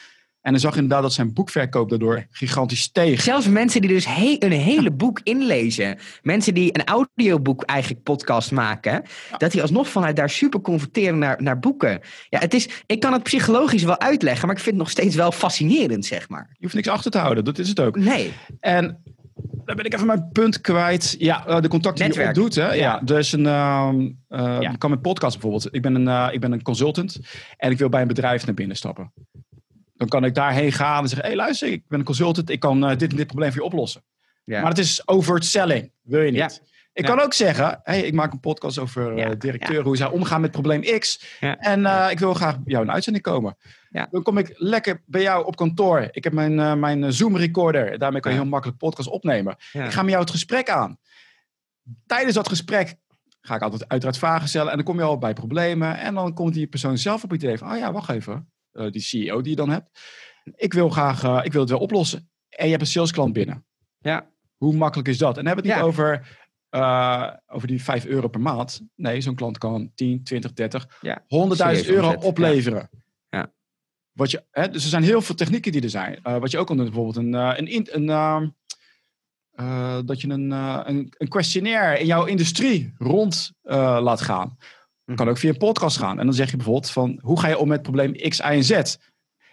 En dan zag je inderdaad dat zijn boekverkoop daardoor gigantisch steeg. Zelfs mensen die dus een hele boek inlezen. Mensen die een audioboek eigenlijk podcast maken. Dat die alsnog vanuit daar super converteren naar, naar boeken. Ja, het is, ik kan het psychologisch wel uitleggen. Maar ik vind het nog steeds wel fascinerend, zeg maar. Je hoeft niks achter te houden. Dat is het ook. Nee. En dan ben ik even mijn punt kwijt. Ja, eh, de contacten die je opdoet. Hè? Ja. ja, dus een, uh, uh, kan met podcast bijvoorbeeld. Ik ben, een, uh, ik ben een consultant en ik wil bij een bedrijf naar binnen stappen. Dan kan ik daarheen gaan en zeggen: hé, hey, luister, ik ben een consultant, ik kan uh, dit en dit probleem voor je oplossen. Ja. Maar het is overt selling, wil je niet. Ik kan ook zeggen: hey, ik maak een podcast over uh, directeur, hoe zij omgaan met probleem X. En uh, ik wil graag bij jou een uitzending komen. Dan kom ik lekker bij jou op kantoor. Ik heb mijn, mijn Zoom recorder. Daarmee kan je heel makkelijk podcast opnemen. Ik ga met jou het gesprek aan. Tijdens dat gesprek ga ik altijd uiteraard vragen stellen. En dan kom je al bij problemen. En dan komt die persoon zelf op het idee van: oh ja, wacht even. Eh, die CEO die je dan hebt. Ik wil graag, uh, ik wil het wel oplossen. En je hebt een salesklant binnen. Ja. Hoe makkelijk is dat? En hebben we het niet over, uh, over die 5 euro per maand. Nee, zo'n klant kan 10, 20, 30, ja. 100.000 euro opleveren. Ja. Wat je, hè, dus er zijn heel veel technieken die er zijn. Wat je ook kan doen, bijvoorbeeld een, een, een, een uh, dat je een, een, een, questionnaire in jouw industrie rond laat gaan. Dat kan ook via een podcast gaan. En dan zeg je bijvoorbeeld van hoe ga je om met probleem X, Y en Z?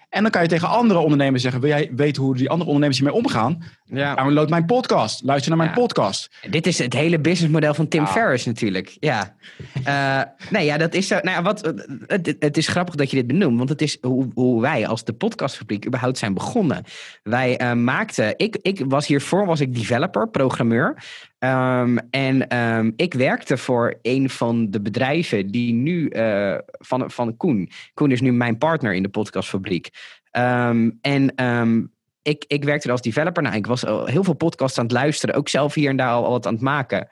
En dan kan je tegen andere ondernemers zeggen: Wil jij weten hoe die andere ondernemers hiermee omgaan? Ja. Download mijn podcast. Luister naar mijn podcast. Dit is het hele businessmodel van Tim Ferriss natuurlijk. Ja. Uh, nee, ja, dat is zo. Nou ja, wat, het, het, is grappig dat je dit benoemt, want het is hoe, hoe wij als de podcastfabriek überhaupt zijn begonnen. Wij uh, maakten, ik, ik was hiervoor was ik developer, programmeur. Um, en um, ik werkte voor een van de bedrijven die nu uh, van, van Koen. Koen is nu mijn partner in de podcastfabriek. Um, en ik, ik werkte er als developer. Nou, ik was heel veel podcasts aan het luisteren. Ook zelf hier en daar al, al wat aan het maken.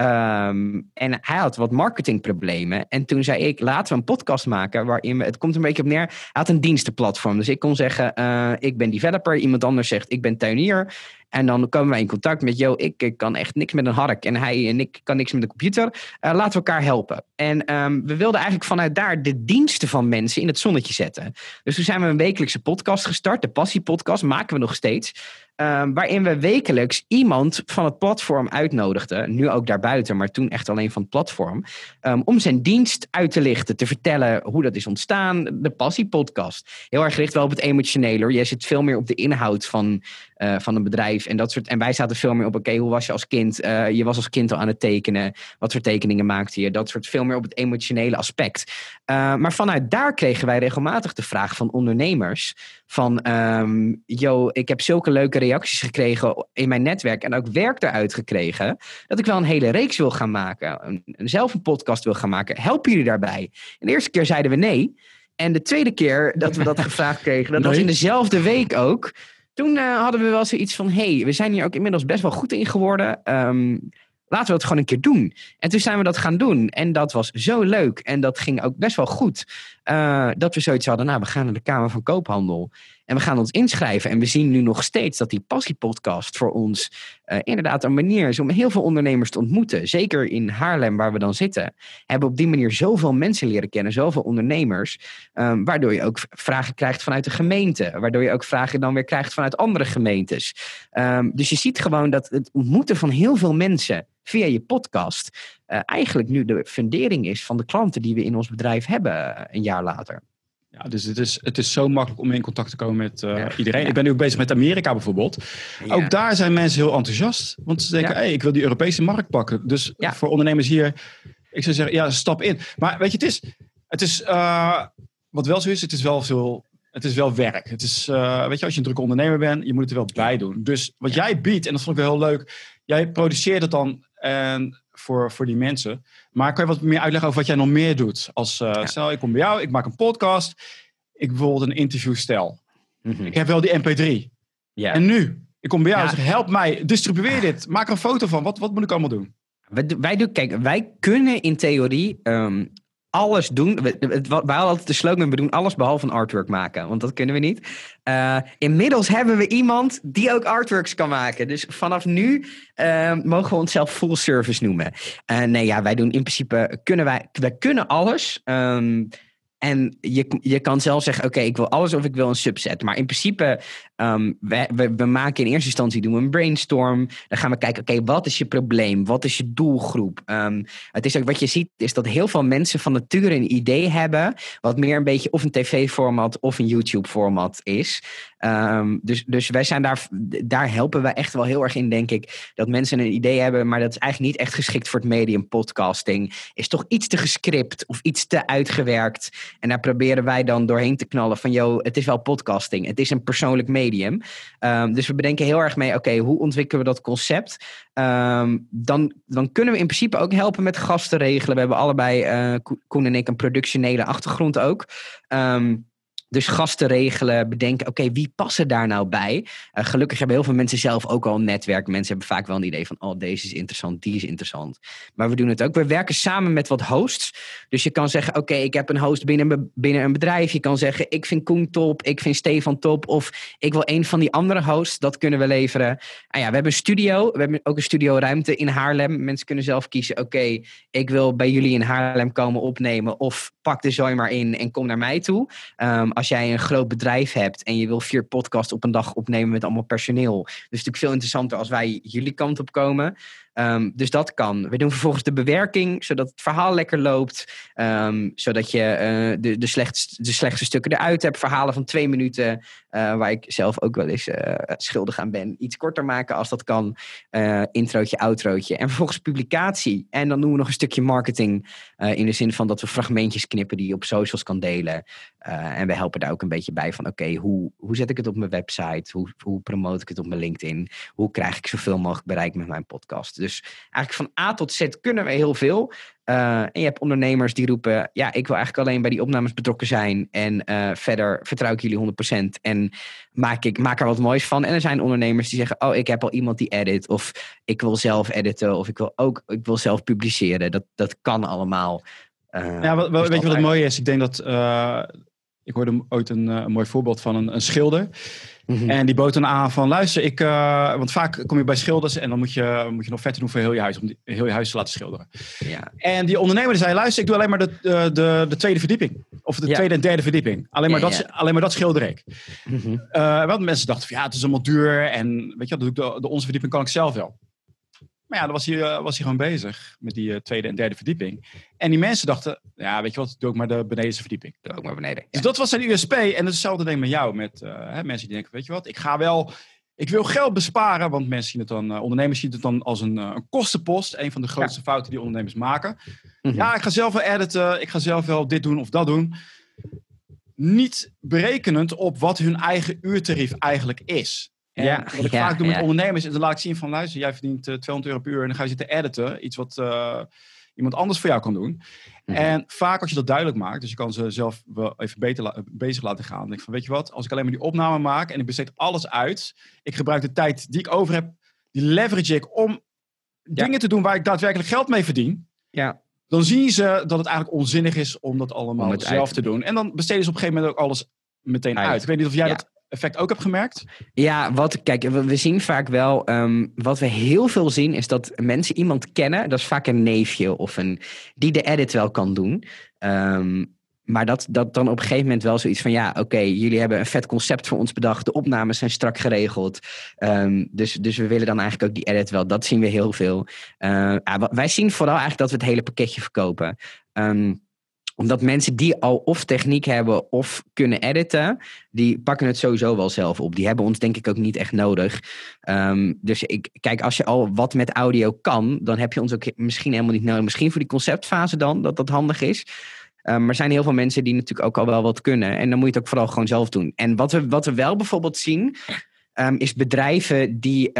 Um, en hij had wat marketingproblemen. En toen zei ik, laten we een podcast maken waarin we, het komt een beetje op neer, hij had een dienstenplatform. Dus ik kon zeggen, uh, ik ben developer. Iemand anders zegt, ik ben tuinier. En dan komen wij in contact met, yo, ik, ik, kan echt niks met een hark. En hij en ik kan niks met de computer. Uh, laten we elkaar helpen. En um, we wilden eigenlijk vanuit daar de diensten van mensen in het zonnetje zetten. Dus toen zijn we een wekelijkse podcast gestart. De Passie Podcast maken we nog steeds. Um, waarin we wekelijks iemand van het platform uitnodigden. Nu ook daarbuiten, maar toen echt alleen van het platform. Um, om zijn dienst uit te lichten, te vertellen hoe dat is ontstaan. De Passie Podcast. Heel erg gericht wel op het emotionele. Je zit veel meer op de inhoud van, uh, van een bedrijf. En, dat soort, en wij zaten veel meer op, oké, okay, hoe was je als kind? Uh, je was als kind al aan het tekenen. Wat voor tekeningen maakte je? Dat soort veel meer op het emotionele aspect. Uh, maar vanuit daar kregen wij regelmatig de vraag van ondernemers. Van, um, yo, ik heb zulke leuke reacties gekregen in mijn netwerk. En ook werk eruit gekregen. Dat ik wel een hele reeks wil gaan maken. Een, een, zelf een podcast wil gaan maken. Helpen jullie daarbij? En de eerste keer zeiden we nee. En de tweede keer dat we dat gevraagd kregen, dat was in dezelfde week ook. Toen uh, hadden we wel zoiets van: hey, we zijn hier ook inmiddels best wel goed in geworden. Um, laten we het gewoon een keer doen. En toen zijn we dat gaan doen. En dat was zo leuk. En dat ging ook best wel goed. Uh, dat we zoiets hadden, nou, we gaan naar de Kamer van Koophandel. En we gaan ons inschrijven. En we zien nu nog steeds dat die passiepodcast voor ons uh, inderdaad een manier is om heel veel ondernemers te ontmoeten. Zeker in Haarlem, waar we dan zitten. Hebben op die manier zoveel mensen leren kennen, zoveel ondernemers. Um, waardoor je ook vragen krijgt vanuit de gemeente. Waardoor je ook vragen dan weer krijgt vanuit andere gemeentes. Um, dus je ziet gewoon dat het ontmoeten van heel veel mensen via je podcast uh, eigenlijk nu de fundering is van de klanten die we in ons bedrijf hebben een jaar later. Ja, dus het is, het is zo makkelijk om in contact te komen met uh, ja, iedereen. Ja. Ik ben nu ook bezig met Amerika bijvoorbeeld. Ja. Ook daar zijn mensen heel enthousiast. Want ze denken, hey, ik wil die Europese markt pakken. Dus voor ondernemers hier, ik zou zeggen, ja, stap in. Maar weet je, het is, het is uh, wat wel zo is, het is wel veel het is wel werk. Het is, uh, weet je, als je een drukke ondernemer bent, je moet het er wel bij doen. Dus wat jij biedt, en dat vond ik wel heel leuk, jij produceert het dan en voor, voor die mensen. Maar kan je wat meer uitleggen over wat jij nog meer doet? Als uh, ja. stel, ik kom bij jou, ik maak een podcast, ik bijvoorbeeld een interview stel. Mm -hmm. Ik heb wel die MP3. Ja. En nu, ik kom bij jou, ja. zeg, help mij, distribueer dit, maak er een foto van. Wat, wat moet ik allemaal doen? Wij, wij, doen, kijk, wij kunnen in theorie ehm, alles doen. We, wij hadden altijd de slogan, we doen alles behalve een artwork maken. Want dat kunnen we niet. Uh, inmiddels hebben we iemand die ook artworks kan maken. Dus vanaf nu uh, mogen we onszelf full service noemen. Uh, nee, ja, wij doen in principe, kunnen wij, wij kunnen alles. Um, en je, je kan zelf zeggen, oké, ik wil alles of ik wil een subset. Maar in principe, um, we, we, maken in eerste instantie doen we een brainstorm. Dan gaan we kijken, oké, wat is je probleem? Wat is je doelgroep? Um, het is ook wat je ziet, is dat heel veel mensen van nature een idee hebben. Wat meer een beetje of een tv-format of een YouTube-format is. Um, dus, dus wij zijn daar, daar helpen we echt wel heel erg in, denk ik. Dat mensen een idee hebben, maar dat is eigenlijk niet echt geschikt voor het medium podcasting. Is toch iets te gescript of iets te uitgewerkt. En daar proberen wij dan doorheen te knallen van, joh, het is wel podcasting. Het is een persoonlijk medium. Um, dus we bedenken heel erg mee, oké, hoe ontwikkelen we dat concept? Um, dan, dan kunnen we in principe ook helpen met gasten regelen. We hebben allebei, uh, Koen en ik, een productionele achtergrond ook. Um, dus gasten regelen, bedenken, oké, wie passen daar nou bij? Uh, gelukkig hebben heel veel mensen zelf ook al een netwerk. Mensen hebben vaak wel een idee van, oh, deze is interessant, die is interessant. Maar we doen het ook. We werken samen met wat hosts. Dus je kan zeggen, oké, ik heb een host binnen, binnen een bedrijf. Je kan zeggen, ik vind Koen top, ik vind Stefan top. Of ik wil een van die andere hosts, dat kunnen we leveren. En ja, we hebben een studio. We hebben ook een studioruimte in Haarlem. Mensen kunnen zelf kiezen, oké, ik wil bij jullie in Haarlem komen opnemen. Of pak de zooi maar in en kom naar mij toe. Um, als jij een groot bedrijf hebt en je wil vier podcasts op een dag opnemen met allemaal personeel. Dus natuurlijk veel interessanter als wij jullie kant op komen. Um, dus dat kan. We doen vervolgens de bewerking, zodat het verhaal lekker loopt. Um, zodat je uh, de, de, slechtste, de slechtste stukken eruit hebt. Verhalen van twee minuten, uh, waar ik zelf ook wel eens uh, schuldig aan ben. Iets korter maken als dat kan. introotje, outrootje. En vervolgens publicatie. En dan doen we nog een stukje marketing. in de zin van dat we fragmentjes knippen die je op socials kan delen. En we helpen daar ook een beetje bij van... oké, hoe, hoe zet ik het op mijn website? Hoe, hoe promote ik het op mijn LinkedIn? Hoe krijg ik zoveel mogelijk bereik met mijn podcast? Dus eigenlijk van A tot Z kunnen we heel veel. Uh, en je hebt ondernemers die roepen: Ja, ik wil eigenlijk alleen bij die opnames betrokken zijn. En uh, verder vertrouw ik jullie 100%. En maak, ik, maak er wat moois van. En er zijn ondernemers die zeggen: Oh, ik heb al iemand die edit. Of ik wil zelf editen. Of ik wil ook ik wil zelf publiceren. Dat, dat kan allemaal. Ja, wat, weet je wat het mooie is? Ik denk dat. Ik hoorde ooit een, een mooi voorbeeld van een, een schilder. Mhm. En die bood dan aan van luister, ik, uh, want vaak kom je bij schilders en dan moet je, moet je nog vetter doen voor heel je huis, om die, heel je huis te laten schilderen. Ja. En die ondernemer zei, luister, ik doe alleen maar de, de, de, de tweede verdieping. Of de tweede en derde verdieping. Alleen maar, dat, alleen maar dat schilder ik. Mm -hmm. uh, want mensen dachten van ja, het is allemaal duur en weet je, de, de onze verdieping kan ik zelf wel. Maar ja, dan was hij, uh, was hij gewoon bezig met die uh, tweede en derde verdieping. En die mensen dachten, ja, weet je wat, doe ook maar de benedenste verdieping. Doe ook maar beneden. Dus dat was zijn USP. En dat is hetzelfde ding met jou, met uh, hè, mensen die denken, weet je wat, ik ga wel, ik wil geld besparen. Want mensen zien het dan, ondernemers zien het dan als een, een kostenpost. Een van de grootste ja. fouten die ondernemers maken. -hmm. Ja, ik ga zelf wel editen, ik ga zelf wel dit doen of dat doen. Niet berekenend op wat hun eigen uurtarief eigenlijk is. En ja, wat ik ja, vaak doe met ja. ondernemers is dan laat ik zien van luister, jij verdient uh, 200 euro per uur en dan ga je zitten editen. Iets wat uh, iemand anders voor jou kan doen. Mm-hmm. En vaak als je dat duidelijk maakt, dus je kan ze zelf wel even beter la bezig laten gaan. Dan denk ik van weet je wat, als ik alleen maar die opname maak en ik besteed alles uit. Ik gebruik de tijd die ik over heb, die leverage ik om dingen te doen waar ik daadwerkelijk geld mee verdien. Ja. Dan zien ze dat het eigenlijk onzinnig is om dat allemaal om zelf te doen. En dan besteden ze op een gegeven moment ook alles meteen uit. uit. Ik weet niet of jij dat effect ook hebt gemerkt? Ja, wat, kijk, we, zien vaak wel, um, wat we heel veel zien, is dat mensen iemand kennen, dat is vaak een neefje of een, die de edit wel kan doen. Um, maar dat, dat dan op een gegeven moment wel zoiets van, ja, oké, jullie hebben een vet concept voor ons bedacht, de opnames zijn strak geregeld. Um, dus, dus we willen dan eigenlijk ook die edit wel. Dat zien we heel veel. Uh, ja, wij zien vooral eigenlijk dat we het hele pakketje verkopen. Omdat mensen die al of techniek hebben of kunnen editen, die pakken het sowieso wel zelf op. Die hebben ons denk ik ook niet echt nodig. Um, dus ik, kijk, als je al wat met audio kan, dan heb je ons ook misschien helemaal niet nodig. Misschien voor die conceptfase dan, dat dat handig is. Um, maar er zijn heel veel mensen die natuurlijk ook al wel wat kunnen. En dan moet je het ook vooral gewoon zelf doen. En wat we, wat we wel bijvoorbeeld zien, um, is bedrijven die,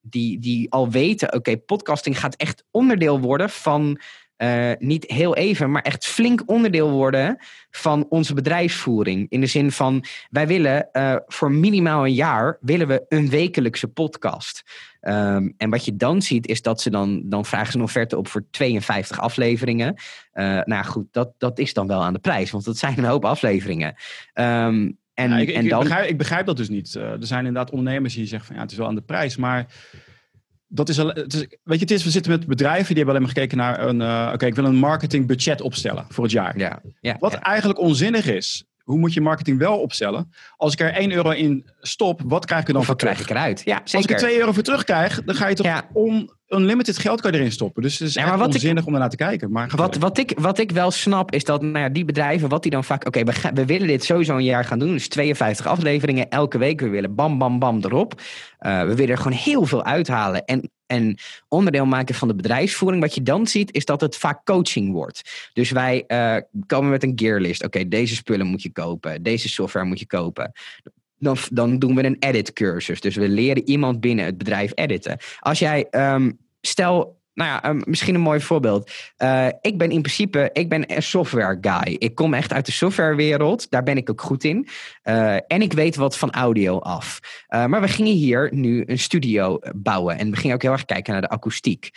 die, die al weten, oké, podcasting gaat echt onderdeel worden van uh, niet heel even, maar echt flink onderdeel worden van onze bedrijfsvoering. In de zin van, wij willen uh, voor minimaal een jaar, willen we een wekelijkse podcast. Um, en wat je dan ziet, is dat ze dan, dan vragen ze een offerte op voor 52 afleveringen. Uh, nou goed, dat, dat is dan wel aan de prijs, want dat zijn een hoop afleveringen. Um, en, ja, ik, en dan... ik, begrijp, ik begrijp dat dus niet. Er zijn inderdaad ondernemers die zeggen van ja, het is wel aan de prijs, maar dat is, al, het is, weet je, het is, we zitten met bedrijven die hebben alleen maar gekeken naar een, uh, oké, ik wil een marketingbudget opstellen voor het jaar. Ja, ja, Wat ja. eigenlijk onzinnig is. Hoe moet je marketing wel opstellen? Als ik er 1 euro in stop, wat krijg ik er dan Of voor wat krijg terug? ik eruit? Ja, zeker. Als ik er 2 euro voor terugkrijg, dan ga je toch Ja. on, unlimited geld kan je erin stoppen. Dus het is Ja, echt maar wat ik- onzinnig om ernaar te kijken. Maar Wat, wat, ik, wat ik wel snap is dat nou ja, die bedrijven, wat die dan vaak. Oké, we willen dit sowieso een jaar gaan doen. Dus 52 afleveringen elke week. We willen bam, bam, bam erop. Eh, we willen er gewoon heel veel uithalen. En, en onderdeel maken van de bedrijfsvoering. Wat je dan ziet, is dat het vaak coaching wordt. Dus wij eh, komen met een gearlist. Oké, deze spullen moet je kopen. Deze software moet je kopen. Dan, dan doen we een edit cursus. Dus we leren iemand binnen het bedrijf editen. Als jij, ehm, stel, nou ja, ehm, misschien een mooi voorbeeld. Eh, ik ben in principe, ik ben een software guy. Ik kom echt uit de softwarewereld. Daar ben ik ook goed in. Eh, en ik weet wat van audio af. Eh, maar we gingen hier nu een studio bouwen. En we gingen ook heel erg kijken naar de akoestiek.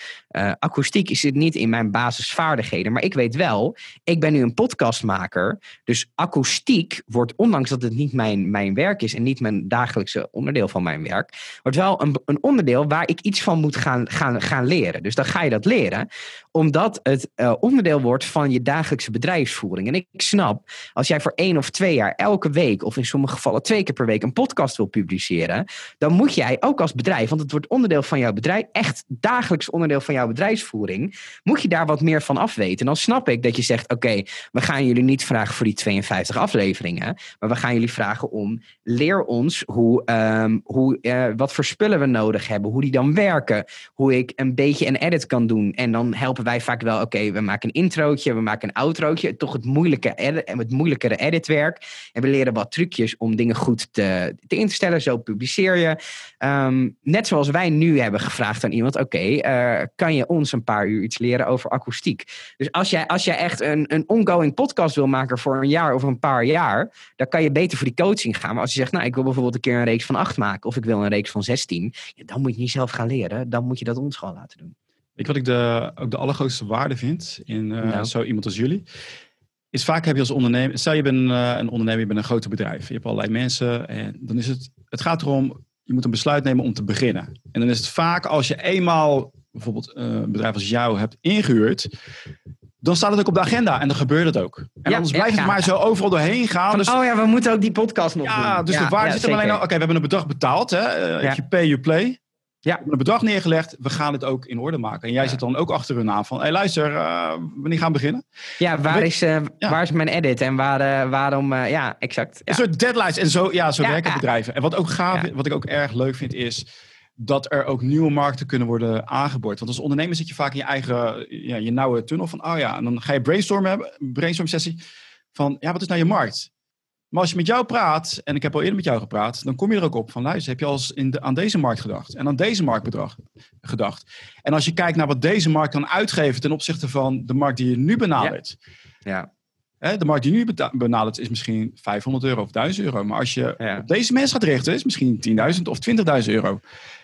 Akoestiek is het niet in mijn basisvaardigheden. Maar ik weet wel, ik ben nu een podcastmaker. Dus akoestiek wordt, ondanks dat het niet mijn, mijn werk is... en niet mijn dagelijkse onderdeel van mijn werk... wordt wel een, een onderdeel waar ik iets van moet gaan, gaan, gaan leren. Dus dan ga je dat leren omdat het eh, onderdeel wordt van je dagelijkse bedrijfsvoering. En ik snap, als jij voor één of twee jaar elke week, of in sommige gevallen twee keer per week, een podcast wil publiceren, dan moet jij ook als bedrijf, want het wordt onderdeel van jouw bedrijf, echt dagelijks onderdeel van jouw bedrijfsvoering, moet je daar wat meer van afweten. En dan snap ik dat je zegt: oké, we gaan jullie niet vragen voor die 52 afleveringen, maar we gaan jullie vragen om leer ons hoe, ehm, hoe, eh, wat voor spullen we nodig hebben, hoe die dan werken, hoe ik een beetje een edit kan doen. En dan helpen wij vaak wel, oké, we maken een introotje, we maken een outrootje, toch het, moeilijke edit, het moeilijkere editwerk. En we leren wat trucjes om dingen goed te, te in te stellen, zo publiceer je. Ehm, net zoals wij nu hebben gevraagd aan iemand, oké, eh, kan je ons een paar uur iets leren over akoestiek? Dus als jij, als jij echt een, een ongoing podcast wil maken voor een jaar of een paar jaar, dan kan je beter voor die coaching gaan. Maar als je zegt, nou, ik wil bijvoorbeeld een keer een reeks van acht maken, of ik wil een reeks van 16, ja, dan moet je niet zelf gaan leren. Dan moet je dat ons gewoon laten doen. Je wat ik de, ook de allergrootste waarde vind in eh, Nou. zo iemand als jullie? Is vaak heb je als ondernemer, stel je bent eh, een ondernemer, je bent een groter bedrijf. Je hebt allerlei mensen en dan is het, het gaat erom, je moet een besluit nemen om te beginnen. En dan is het vaak als je eenmaal bijvoorbeeld eh, een bedrijf als jou hebt ingehuurd, dan staat het ook op de agenda en dan gebeurt het ook. En Ja, anders blijft ja. het maar zo overal doorheen gaan. Van, Dus, oh ja, we moeten ook die podcast nog ja, doen. dus de waarde zit er alleen al. Oké, we hebben een bedrag betaald. Hè? You pay, you play. Ja. We hebben een bedrag neergelegd. We gaan het ook in orde maken. En jij Ja. zit dan ook achter hun aan van... Hey, luister, eh, wanneer gaan we beginnen? Ja, waar is, eh, Ja. waar is mijn edit en waar, eh, waarom... ja, exact. Een soort deadlines. En zo, ja, zo werken bedrijven. En wat ook gaaf, wat ik ook erg leuk vind, is dat er ook nieuwe markten kunnen worden aangeboord. Want als ondernemer zit je vaak in je eigen, ja, je nauwe tunnel van, oh ja, en dan ga je brainstormen hebben, brainstorm sessie van, ja, wat is nou je markt? Maar als je met jou praat, en ik heb al eerder met jou gepraat, dan kom je er ook op van, luister, heb je al eens in de, aan deze markt gedacht? En aan deze marktbedrag gedacht? En als je kijkt naar wat deze markt kan uitgeven ten opzichte van de markt die je nu benadert. Ja. Hè, de markt die je nu benadert is misschien 500 euro of 1000 euro. Maar als je Ja. op deze mensen gaat richten, is misschien 10.000 of 20.000 euro.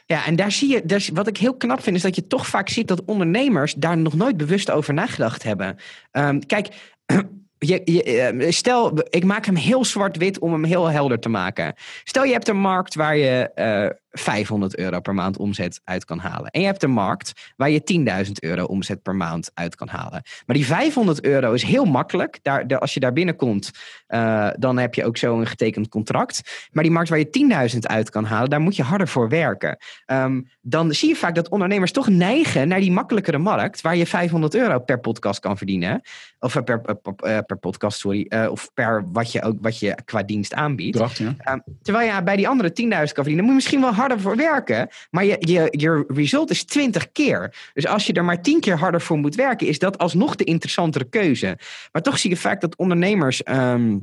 Ja, en daar zie je, dus wat ik heel knap vind, is dat je toch vaak ziet dat ondernemers daar nog nooit bewust over nagedacht hebben. Ehm, kijk, je, je, eh, stel, ik maak hem heel zwart-wit om hem heel helder te maken. Stel, je hebt een markt waar je eh 500 euro per maand omzet uit kan halen. En je hebt een markt waar je 10.000 euro omzet per maand uit kan halen. Maar die 500 euro is heel makkelijk. Daar, daar- als je daar binnenkomt, eh, dan heb je ook zo een getekend contract. Maar die markt waar je 10.000 uit kan halen, daar moet je harder voor werken. Ehm, dan zie je vaak dat ondernemers toch neigen naar die makkelijkere markt, waar je 500 euro per podcast kan verdienen. Of eh, per, per, per, eh, per podcast, sorry. eh, of per wat je, ook, wat je qua dienst aanbiedt. Ja. Ehm, terwijl je bij die andere 10.000 kan verdienen, moet je misschien wel harder voor werken. Maar je, je, je result is 20 keer. Dus als je er maar 10 keer harder voor moet werken, is dat alsnog de interessantere keuze. Maar toch zie je vaak dat ondernemers. ehm,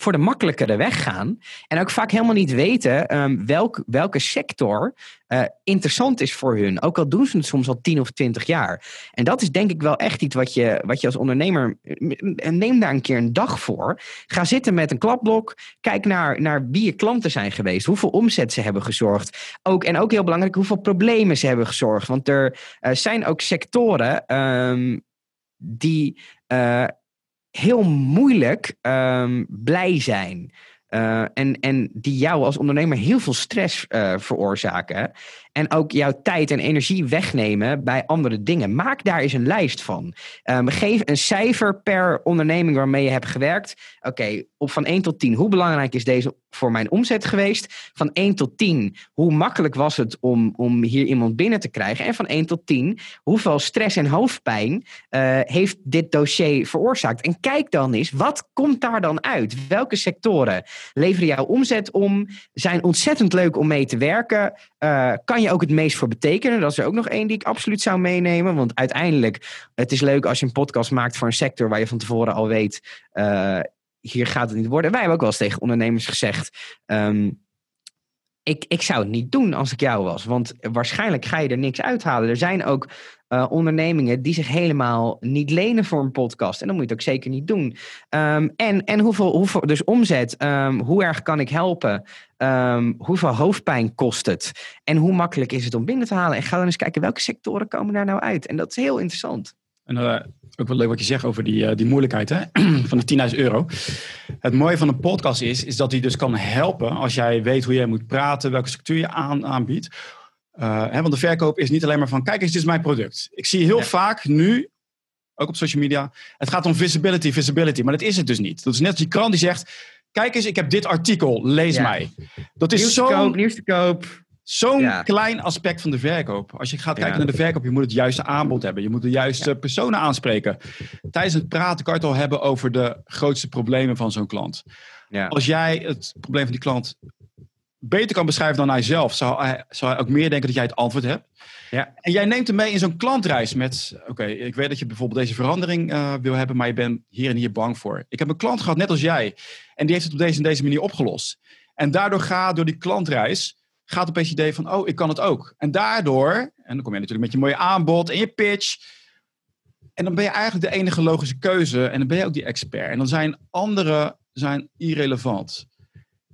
voor de makkelijkere weg gaan. En ook vaak helemaal niet weten um, welk, welke sector uh, interessant is voor hun. Ook al doen ze het soms al 10 of 20 jaar. En dat is denk ik wel echt iets wat je, wat je als ondernemer. Neem daar een keer een dag voor. Ga zitten met een klapblok. Kijk naar, naar wie je klanten zijn geweest. Hoeveel omzet ze hebben gezorgd. Ook, en ook heel belangrijk, hoeveel problemen ze hebben gezorgd. Want er uh, zijn ook sectoren um, die. Uh, heel moeilijk um, blij zijn. Uh, en, en die jou als ondernemer heel veel stress uh, veroorzaken. En ook jouw tijd en energie wegnemen bij andere dingen. Maak daar eens een lijst van. Um, geef een cijfer per onderneming waarmee je hebt gewerkt. Oké, op van 1 tot 10. Hoe belangrijk is deze voor mijn omzet geweest? Van 1 tot 10. Hoe makkelijk was het om, om hier iemand binnen te krijgen? En van 1 tot 10. Hoeveel stress en hoofdpijn uh, heeft dit dossier veroorzaakt? En kijk dan eens, wat komt daar dan uit? Welke sectoren leveren jouw omzet om? Zijn ontzettend leuk om mee te werken? Uh, kan je ook het meest voor betekenen? Dat is er ook nog één die ik absoluut zou meenemen. Want uiteindelijk, het is leuk als je een podcast maakt voor een sector waar je van tevoren al weet, uh, hier gaat het niet worden. Wij hebben ook wel eens tegen ondernemers gezegd. Um, ik, ik zou het niet doen als ik jou was. Want waarschijnlijk ga je er niks uithalen. Er zijn ook uh, ondernemingen die zich helemaal niet lenen voor een podcast. En dan moet je het ook zeker niet doen. Um, en en hoeveel, hoeveel, dus omzet, um, hoe erg kan ik helpen? Um, hoeveel hoofdpijn kost het? En hoe makkelijk is het om binnen te halen? En ga dan eens kijken welke sectoren komen daar nou uit. En dat is heel interessant. En uh, ook wel leuk wat je zegt over die, uh, die moeilijkheid hè? van de 10.000 euro. Het mooie van een podcast is, is dat hij dus kan helpen als jij weet hoe jij moet praten, welke structuur je aan, aanbiedt. Uh, hè, want de verkoop is niet alleen maar van, kijk eens, dit is mijn product. Ik zie heel ja. vaak nu, ook op social media, het gaat om visibility, visibility. Maar dat is het dus niet. Dat is net als die krant die zegt, kijk eens, ik heb dit artikel, lees ja. mij. Dat is zo... Nieuws te koop. Zo'n ja. klein aspect van de verkoop. Als je gaat kijken ja. naar de verkoop, je moet het juiste aanbod hebben. Je moet de juiste ja. personen aanspreken. Tijdens het praten kan je het al hebben over de grootste problemen van zo'n klant. Als jij het probleem van die klant beter kan beschrijven dan hij zelf, zou hij, zou hij ook meer denken dat jij het antwoord hebt. Ja. En jij neemt hem mee in zo'n klantreis met, oké, okay, ik weet dat je bijvoorbeeld deze verandering uh, wil hebben, maar je bent hier en hier bang voor. Ik heb een klant gehad, net als jij, en die heeft het op deze en deze manier opgelost. En daardoor ga door die klantreis gaat opeens het idee van, oh, ik kan het ook. En daardoor, en dan kom je natuurlijk met je mooie aanbod en je pitch. En dan ben je eigenlijk de enige logische keuze en dan ben je ook die expert. En dan zijn anderen zijn irrelevant.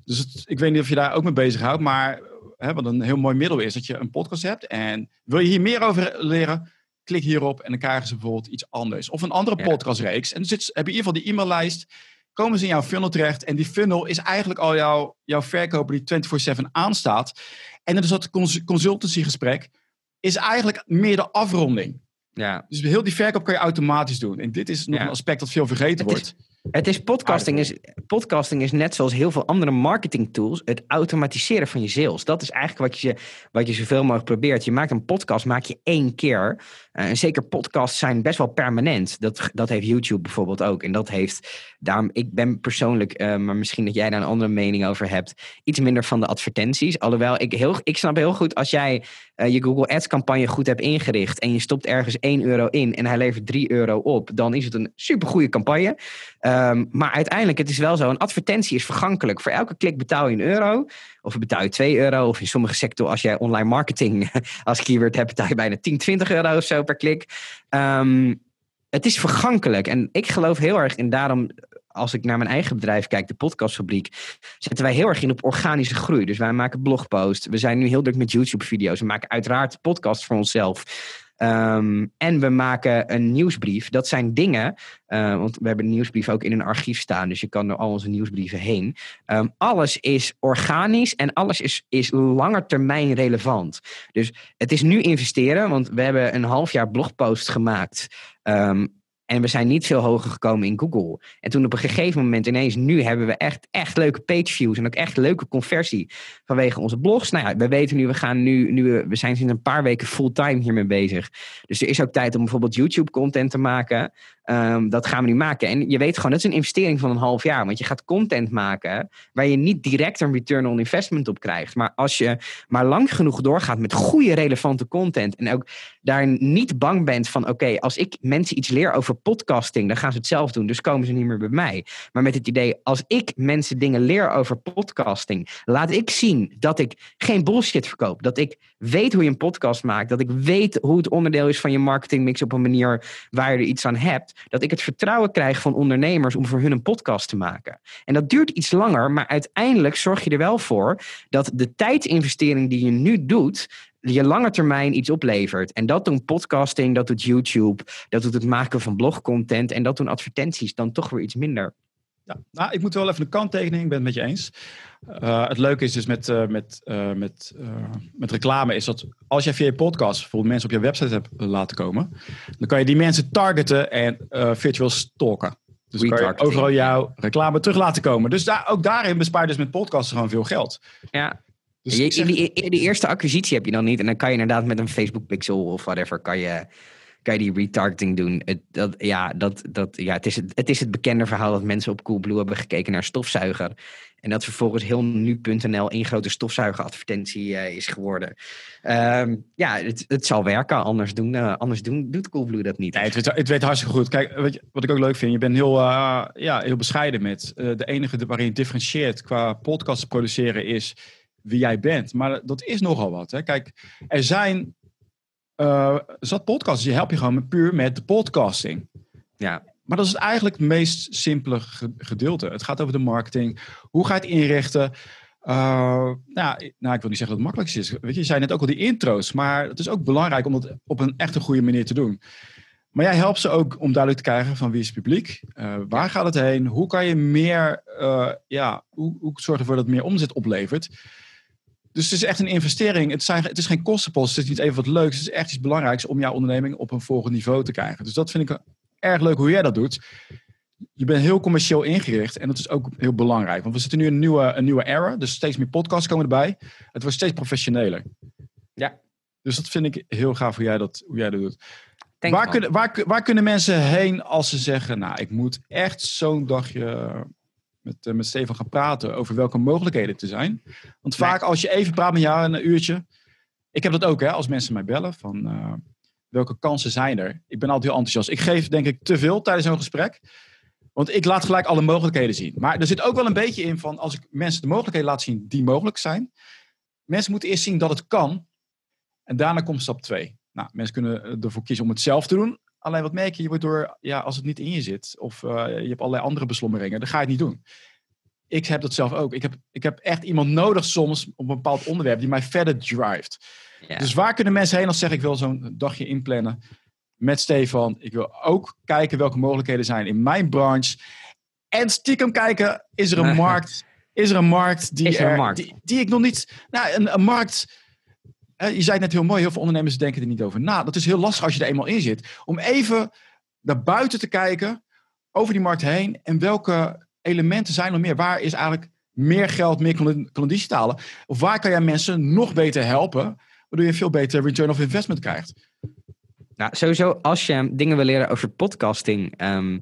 Dus het, ik weet niet of je daar ook mee bezighoudt, maar hè, wat een heel mooi middel is dat je een podcast hebt. En wil je hier meer over leren, klik hierop en dan krijgen ze bijvoorbeeld iets anders. Of een andere podcastreeks. En dan zit, heb je in ieder geval die e-maillijst komen ze in jouw funnel terecht. En die funnel is eigenlijk al jouw, jouw verkoper die 24-7 aanstaat. En dan is dat consultancygesprek is eigenlijk meer de afronding. Ja. Dus heel die verkoop kan je automatisch doen. En dit is nog ja. een aspect dat veel vergeten het wordt. Is, het is podcasting, is podcasting is net zoals heel veel andere marketing tools het automatiseren van je sales. Dat is eigenlijk wat je, wat je zoveel mogelijk probeert. Je maakt een podcast, maak je één keer. Uh, en zeker podcasts zijn best wel permanent. Dat, dat heeft YouTube bijvoorbeeld ook. En dat heeft, daarom, ik ben persoonlijk, uh, maar misschien dat jij daar een andere mening over hebt, iets minder van de advertenties. Alhoewel, ik, heel, ik snap heel goed als jij uh, je Google Ads campagne goed hebt ingericht en je stopt ergens 1 euro in en hij levert 3 euro op, dan is het een supergoeie campagne. Um, maar uiteindelijk, het is wel zo, een advertentie is vergankelijk. Voor elke klik betaal je een euro. Of betaal je 2 euro. Of in sommige sectoren, als jij online marketing als keyword hebt, betaal je bijna 10, 20 euro of zo per klik. Um, het is vergankelijk. En ik geloof heel erg in daarom als ik naar mijn eigen bedrijf kijk, de podcastfabriek, zetten wij heel erg in op organische groei. Dus wij maken blogposts. We zijn nu heel druk met YouTube-video's. We maken uiteraard podcasts voor onszelf. Um, en we maken een nieuwsbrief. Dat zijn dingen, uh, want we hebben een nieuwsbrief ook in een archief staan, dus je kan door al onze nieuwsbrieven heen. Um, alles is organisch en alles is, is langetermijn relevant. Dus het is nu investeren, want we hebben een half jaar blogpost gemaakt. Um, en we zijn niet veel hoger gekomen in Google. En toen op een gegeven moment ineens, nu hebben we echt, echt leuke page views en ook echt leuke conversie vanwege onze blogs. Nou ja, we weten nu, we gaan nu, nu we zijn sinds een paar weken fulltime hiermee bezig. Dus er is ook tijd om bijvoorbeeld YouTube content te maken. Um, dat gaan we nu maken. En je weet gewoon, dat is een investering van een half jaar. Want je gaat content maken waar je niet direct een return on investment op krijgt. Maar als je maar lang genoeg doorgaat met goede relevante content. En ook daar niet bang bent van: oké, als ik mensen iets leer over podcasting, dan gaan ze het zelf doen, dus komen ze niet meer bij mij. Maar met het idee, als ik mensen dingen leer over podcasting, laat ik zien dat ik geen bullshit verkoop. Dat ik weet hoe je een podcast maakt, dat ik weet hoe het onderdeel is van je marketingmix op een manier waar je er iets aan hebt. Dat ik het vertrouwen krijg van ondernemers om voor hun een podcast te maken. En dat duurt iets langer, maar uiteindelijk zorg je er wel voor dat de tijdsinvestering die je nu doet, je lange termijn iets oplevert. En dat doen podcasting, dat doet YouTube, dat doet het maken van blogcontent en dat doen advertenties dan toch weer iets minder. Ja, nou, ik moet wel even een kanttekening, ik ben het met je eens. Uh, het leuke is dus met, uh, met, uh, met, met reclame is dat als jij via je podcast bijvoorbeeld mensen op je website hebt laten komen, dan kan je die mensen targeten en virtueel stalken. Dus kan je overal jouw reclame terug laten komen. Dus daar, ook daarin bespaar je dus met podcasten gewoon veel geld. Ja. Dus je, in, die, in die eerste acquisitie heb je dan niet. En dan kan je inderdaad met een Facebook pixel of whatever, kan je, kan je die retargeting doen. Het, dat, ja, dat, dat, ja het, is het, is het bekende verhaal dat mensen op Coolblue hebben gekeken naar stofzuiger. En dat vervolgens heel nu.nl één grote stofzuigeradvertentie uh, is geworden. Um, ja, het, het zal werken. Anders, doen, uh, anders doen, doet Coolblue dat niet. Nee, het, weet, het weet hartstikke goed. Kijk, je, wat ik ook leuk vind. Je bent heel, uh, ja, heel bescheiden met. de enige waarin je differentieert qua podcast produceren is wie jij bent. Maar dat is nogal wat. Hè? Kijk, er zijn uh, zat podcasts. Je help je gewoon puur met de podcasting. Ja. Maar dat is eigenlijk het meest simpele gedeelte. Het gaat over de marketing. Hoe ga je het inrichten? Uh, nou, nou, ik wil niet zeggen dat het makkelijk is. Weet je, je zei net ook al die intro's. Maar het is ook belangrijk om dat op een echt een goede manier te doen. Maar jij helpt ze ook om duidelijk te krijgen van wie is het publiek? Uh, waar gaat het heen? Hoe kan je meer, ja, hoe, hoe zorg ervoor dat het meer omzet oplevert? Dus het is echt een investering. Het, zijn, het is geen kostenpost. Het is niet even wat leuks. Het is echt iets belangrijks om jouw onderneming op een volgend niveau te krijgen. Dus dat vind ik erg leuk hoe jij dat doet. Je bent heel commercieel ingericht en dat is ook heel belangrijk. Want we zitten nu in een nieuwe, een nieuwe era. Dus steeds meer podcasts komen erbij. Het wordt steeds professioneler. Ja. Dus dat vind ik heel gaaf hoe jij dat, hoe jij dat doet. Waar waar kunnen mensen heen als ze zeggen, nou, ik moet echt zo'n dagje met, uh, met Stefan gaan praten over welke mogelijkheden er zijn. Want vaak als je even praat met jou een uurtje. Ik heb dat ook hè, als mensen mij bellen van uh, welke kansen zijn er. Ik ben altijd heel enthousiast. Ik geef denk ik te veel tijdens zo'n gesprek. Want ik laat gelijk alle mogelijkheden zien. Maar er zit ook wel een beetje in van als ik mensen de mogelijkheden laat zien die mogelijk zijn. Mensen moeten eerst zien dat het kan. En daarna komt stap twee. Nou, mensen kunnen ervoor kiezen om het zelf te doen. Alleen wat merk je, je wordt door, ja, als het niet in je zit, of uh, je hebt allerlei andere beslommeringen, dan ga je het niet doen. Ik heb dat zelf ook. Ik heb, ik heb echt iemand nodig soms op een bepaald onderwerp die mij verder drivet. Ja. Dus waar kunnen mensen heen als zeg ik wil zo'n dagje inplannen met Stefan? Ik wil ook kijken welke mogelijkheden zijn in mijn branche. En stiekem kijken, is er een markt, is er een markt die, er, markt? Die, die, ik nog niet, nou, een, een markt je zei net heel mooi, heel veel ondernemers denken er niet over na. Dat is heel lastig als je er eenmaal in zit. Om even naar buiten te kijken, over die markt heen. En welke elementen zijn er meer? Waar is eigenlijk meer geld, meer conditie? Of waar kan jij mensen nog beter helpen, waardoor je veel beter return of investment krijgt? Nou, sowieso als je dingen wil leren over podcasting, um,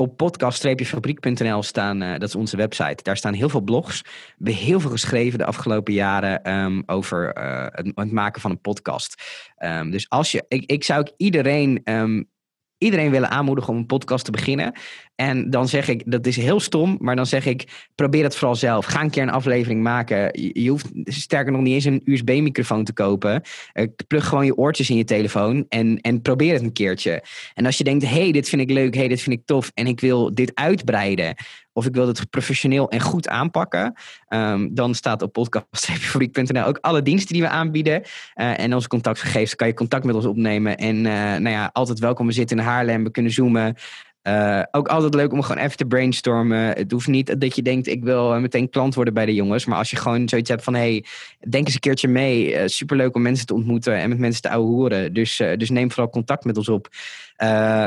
op podcast-fabriek.nl staan, uh, dat is onze website, daar staan heel veel blogs. We hebben heel veel geschreven de afgelopen jaren um, over uh, het, maken van een podcast. Um, dus als je, ik, ik zou ook iedereen um, iedereen willen aanmoedigen om een podcast te beginnen. En dan zeg ik, dat is heel stom, maar dan zeg ik, probeer het vooral zelf. Ga een keer een aflevering maken. Je, hoeft sterker nog niet eens een USB-microfoon te kopen. Uh, plug gewoon je oortjes in je telefoon en, en probeer het een keertje. En als je denkt, hey, dit vind ik leuk, hey, dit vind ik tof en ik wil dit uitbreiden of ik wil het professioneel en goed aanpakken, um, dan staat op podcast.fabriek.nl ook alle diensten die we aanbieden. Uh, en onze contactgegevens kan je contact met ons opnemen. En uh, nou ja, altijd welkom. We zitten in Haarlem, we kunnen zoomen. Uh, ook altijd leuk om gewoon even te brainstormen. Het hoeft niet dat je denkt, ik wil meteen klant worden bij de jongens. Maar als je gewoon zoiets hebt van, hey, denk eens een keertje mee. Uh, superleuk om mensen te ontmoeten en met mensen te ouwehoeren. Dus, dus neem vooral contact met ons op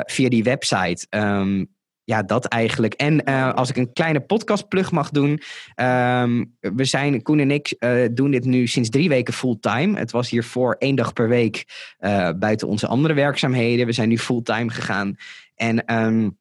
via die website. Um, ja, dat eigenlijk. En uh, als ik een kleine podcastplug mag doen. Um, we zijn, Koen en ik uh, doen dit nu sinds drie weken fulltime. Het was hiervoor één dag per week uh, buiten onze andere werkzaamheden. We zijn nu fulltime gegaan. En um,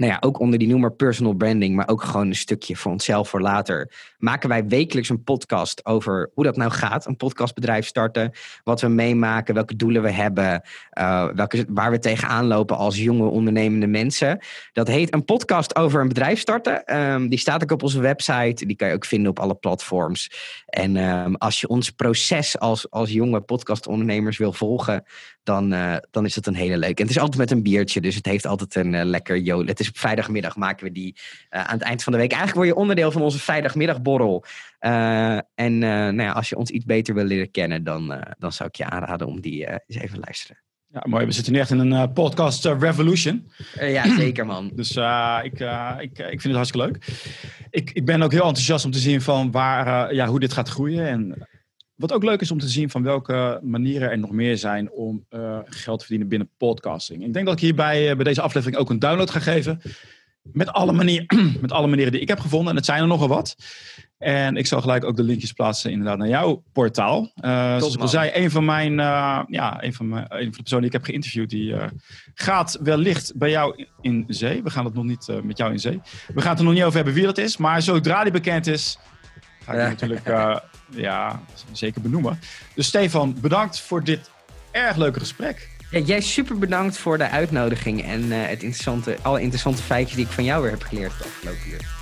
nou ja, ook onder die noemer personal branding, maar ook gewoon een stukje voor onszelf voor later, maken wij wekelijks een podcast over hoe dat nou gaat. Een podcastbedrijf starten, wat we meemaken, welke doelen we hebben, uh, welke, waar we tegenaan lopen als jonge ondernemende mensen. Dat heet een podcast over een bedrijf starten. Um, die staat ook op onze website, die kan je ook vinden op alle platforms. En um, als je ons proces als, als jonge podcastondernemers wil volgen, dan, uh, dan is het een hele leuke. En het is altijd met een biertje, dus het heeft altijd een uh, lekker jolen. Het is op vrijdagmiddag maken we die uh, aan het eind van de week. Eigenlijk word je onderdeel van onze vrijdagmiddagborrel. en nou ja, als je ons iets beter wil leren kennen, dan, dan zou ik je aanraden om die eens even te luisteren. Ja, mooi. We zitten nu echt in een podcast revolution. ja, zeker man. dus ik, ik, ik vind het hartstikke leuk. Ik, ik ben ook heel enthousiast om te zien van waar, ja, hoe dit gaat groeien. En wat ook leuk is om te zien van welke manieren er nog meer zijn om uh, geld te verdienen binnen podcasting. Ik denk dat ik hierbij uh, bij deze aflevering ook een download ga geven. Met alle, manier, met alle manieren die ik heb gevonden. En het zijn er nogal wat. En ik zal gelijk ook de linkjes plaatsen inderdaad naar jouw portaal. Uh, zoals ik al zei, een van mijn, ja, een van, mijn, een van de personen die ik heb geïnterviewd, die gaat wellicht bij jou in zee. We gaan het nog niet met jou in zee. We gaan het er nog niet over hebben wie dat is. Maar zodra die bekend is, ga ik natuurlijk ja, zeker benoemen. Dus Stefan, bedankt voor dit erg leuke gesprek. Ja, jij super bedankt voor de uitnodiging en uh, het interessante, alle interessante feitjes die ik van jou weer heb geleerd de afgelopen uur.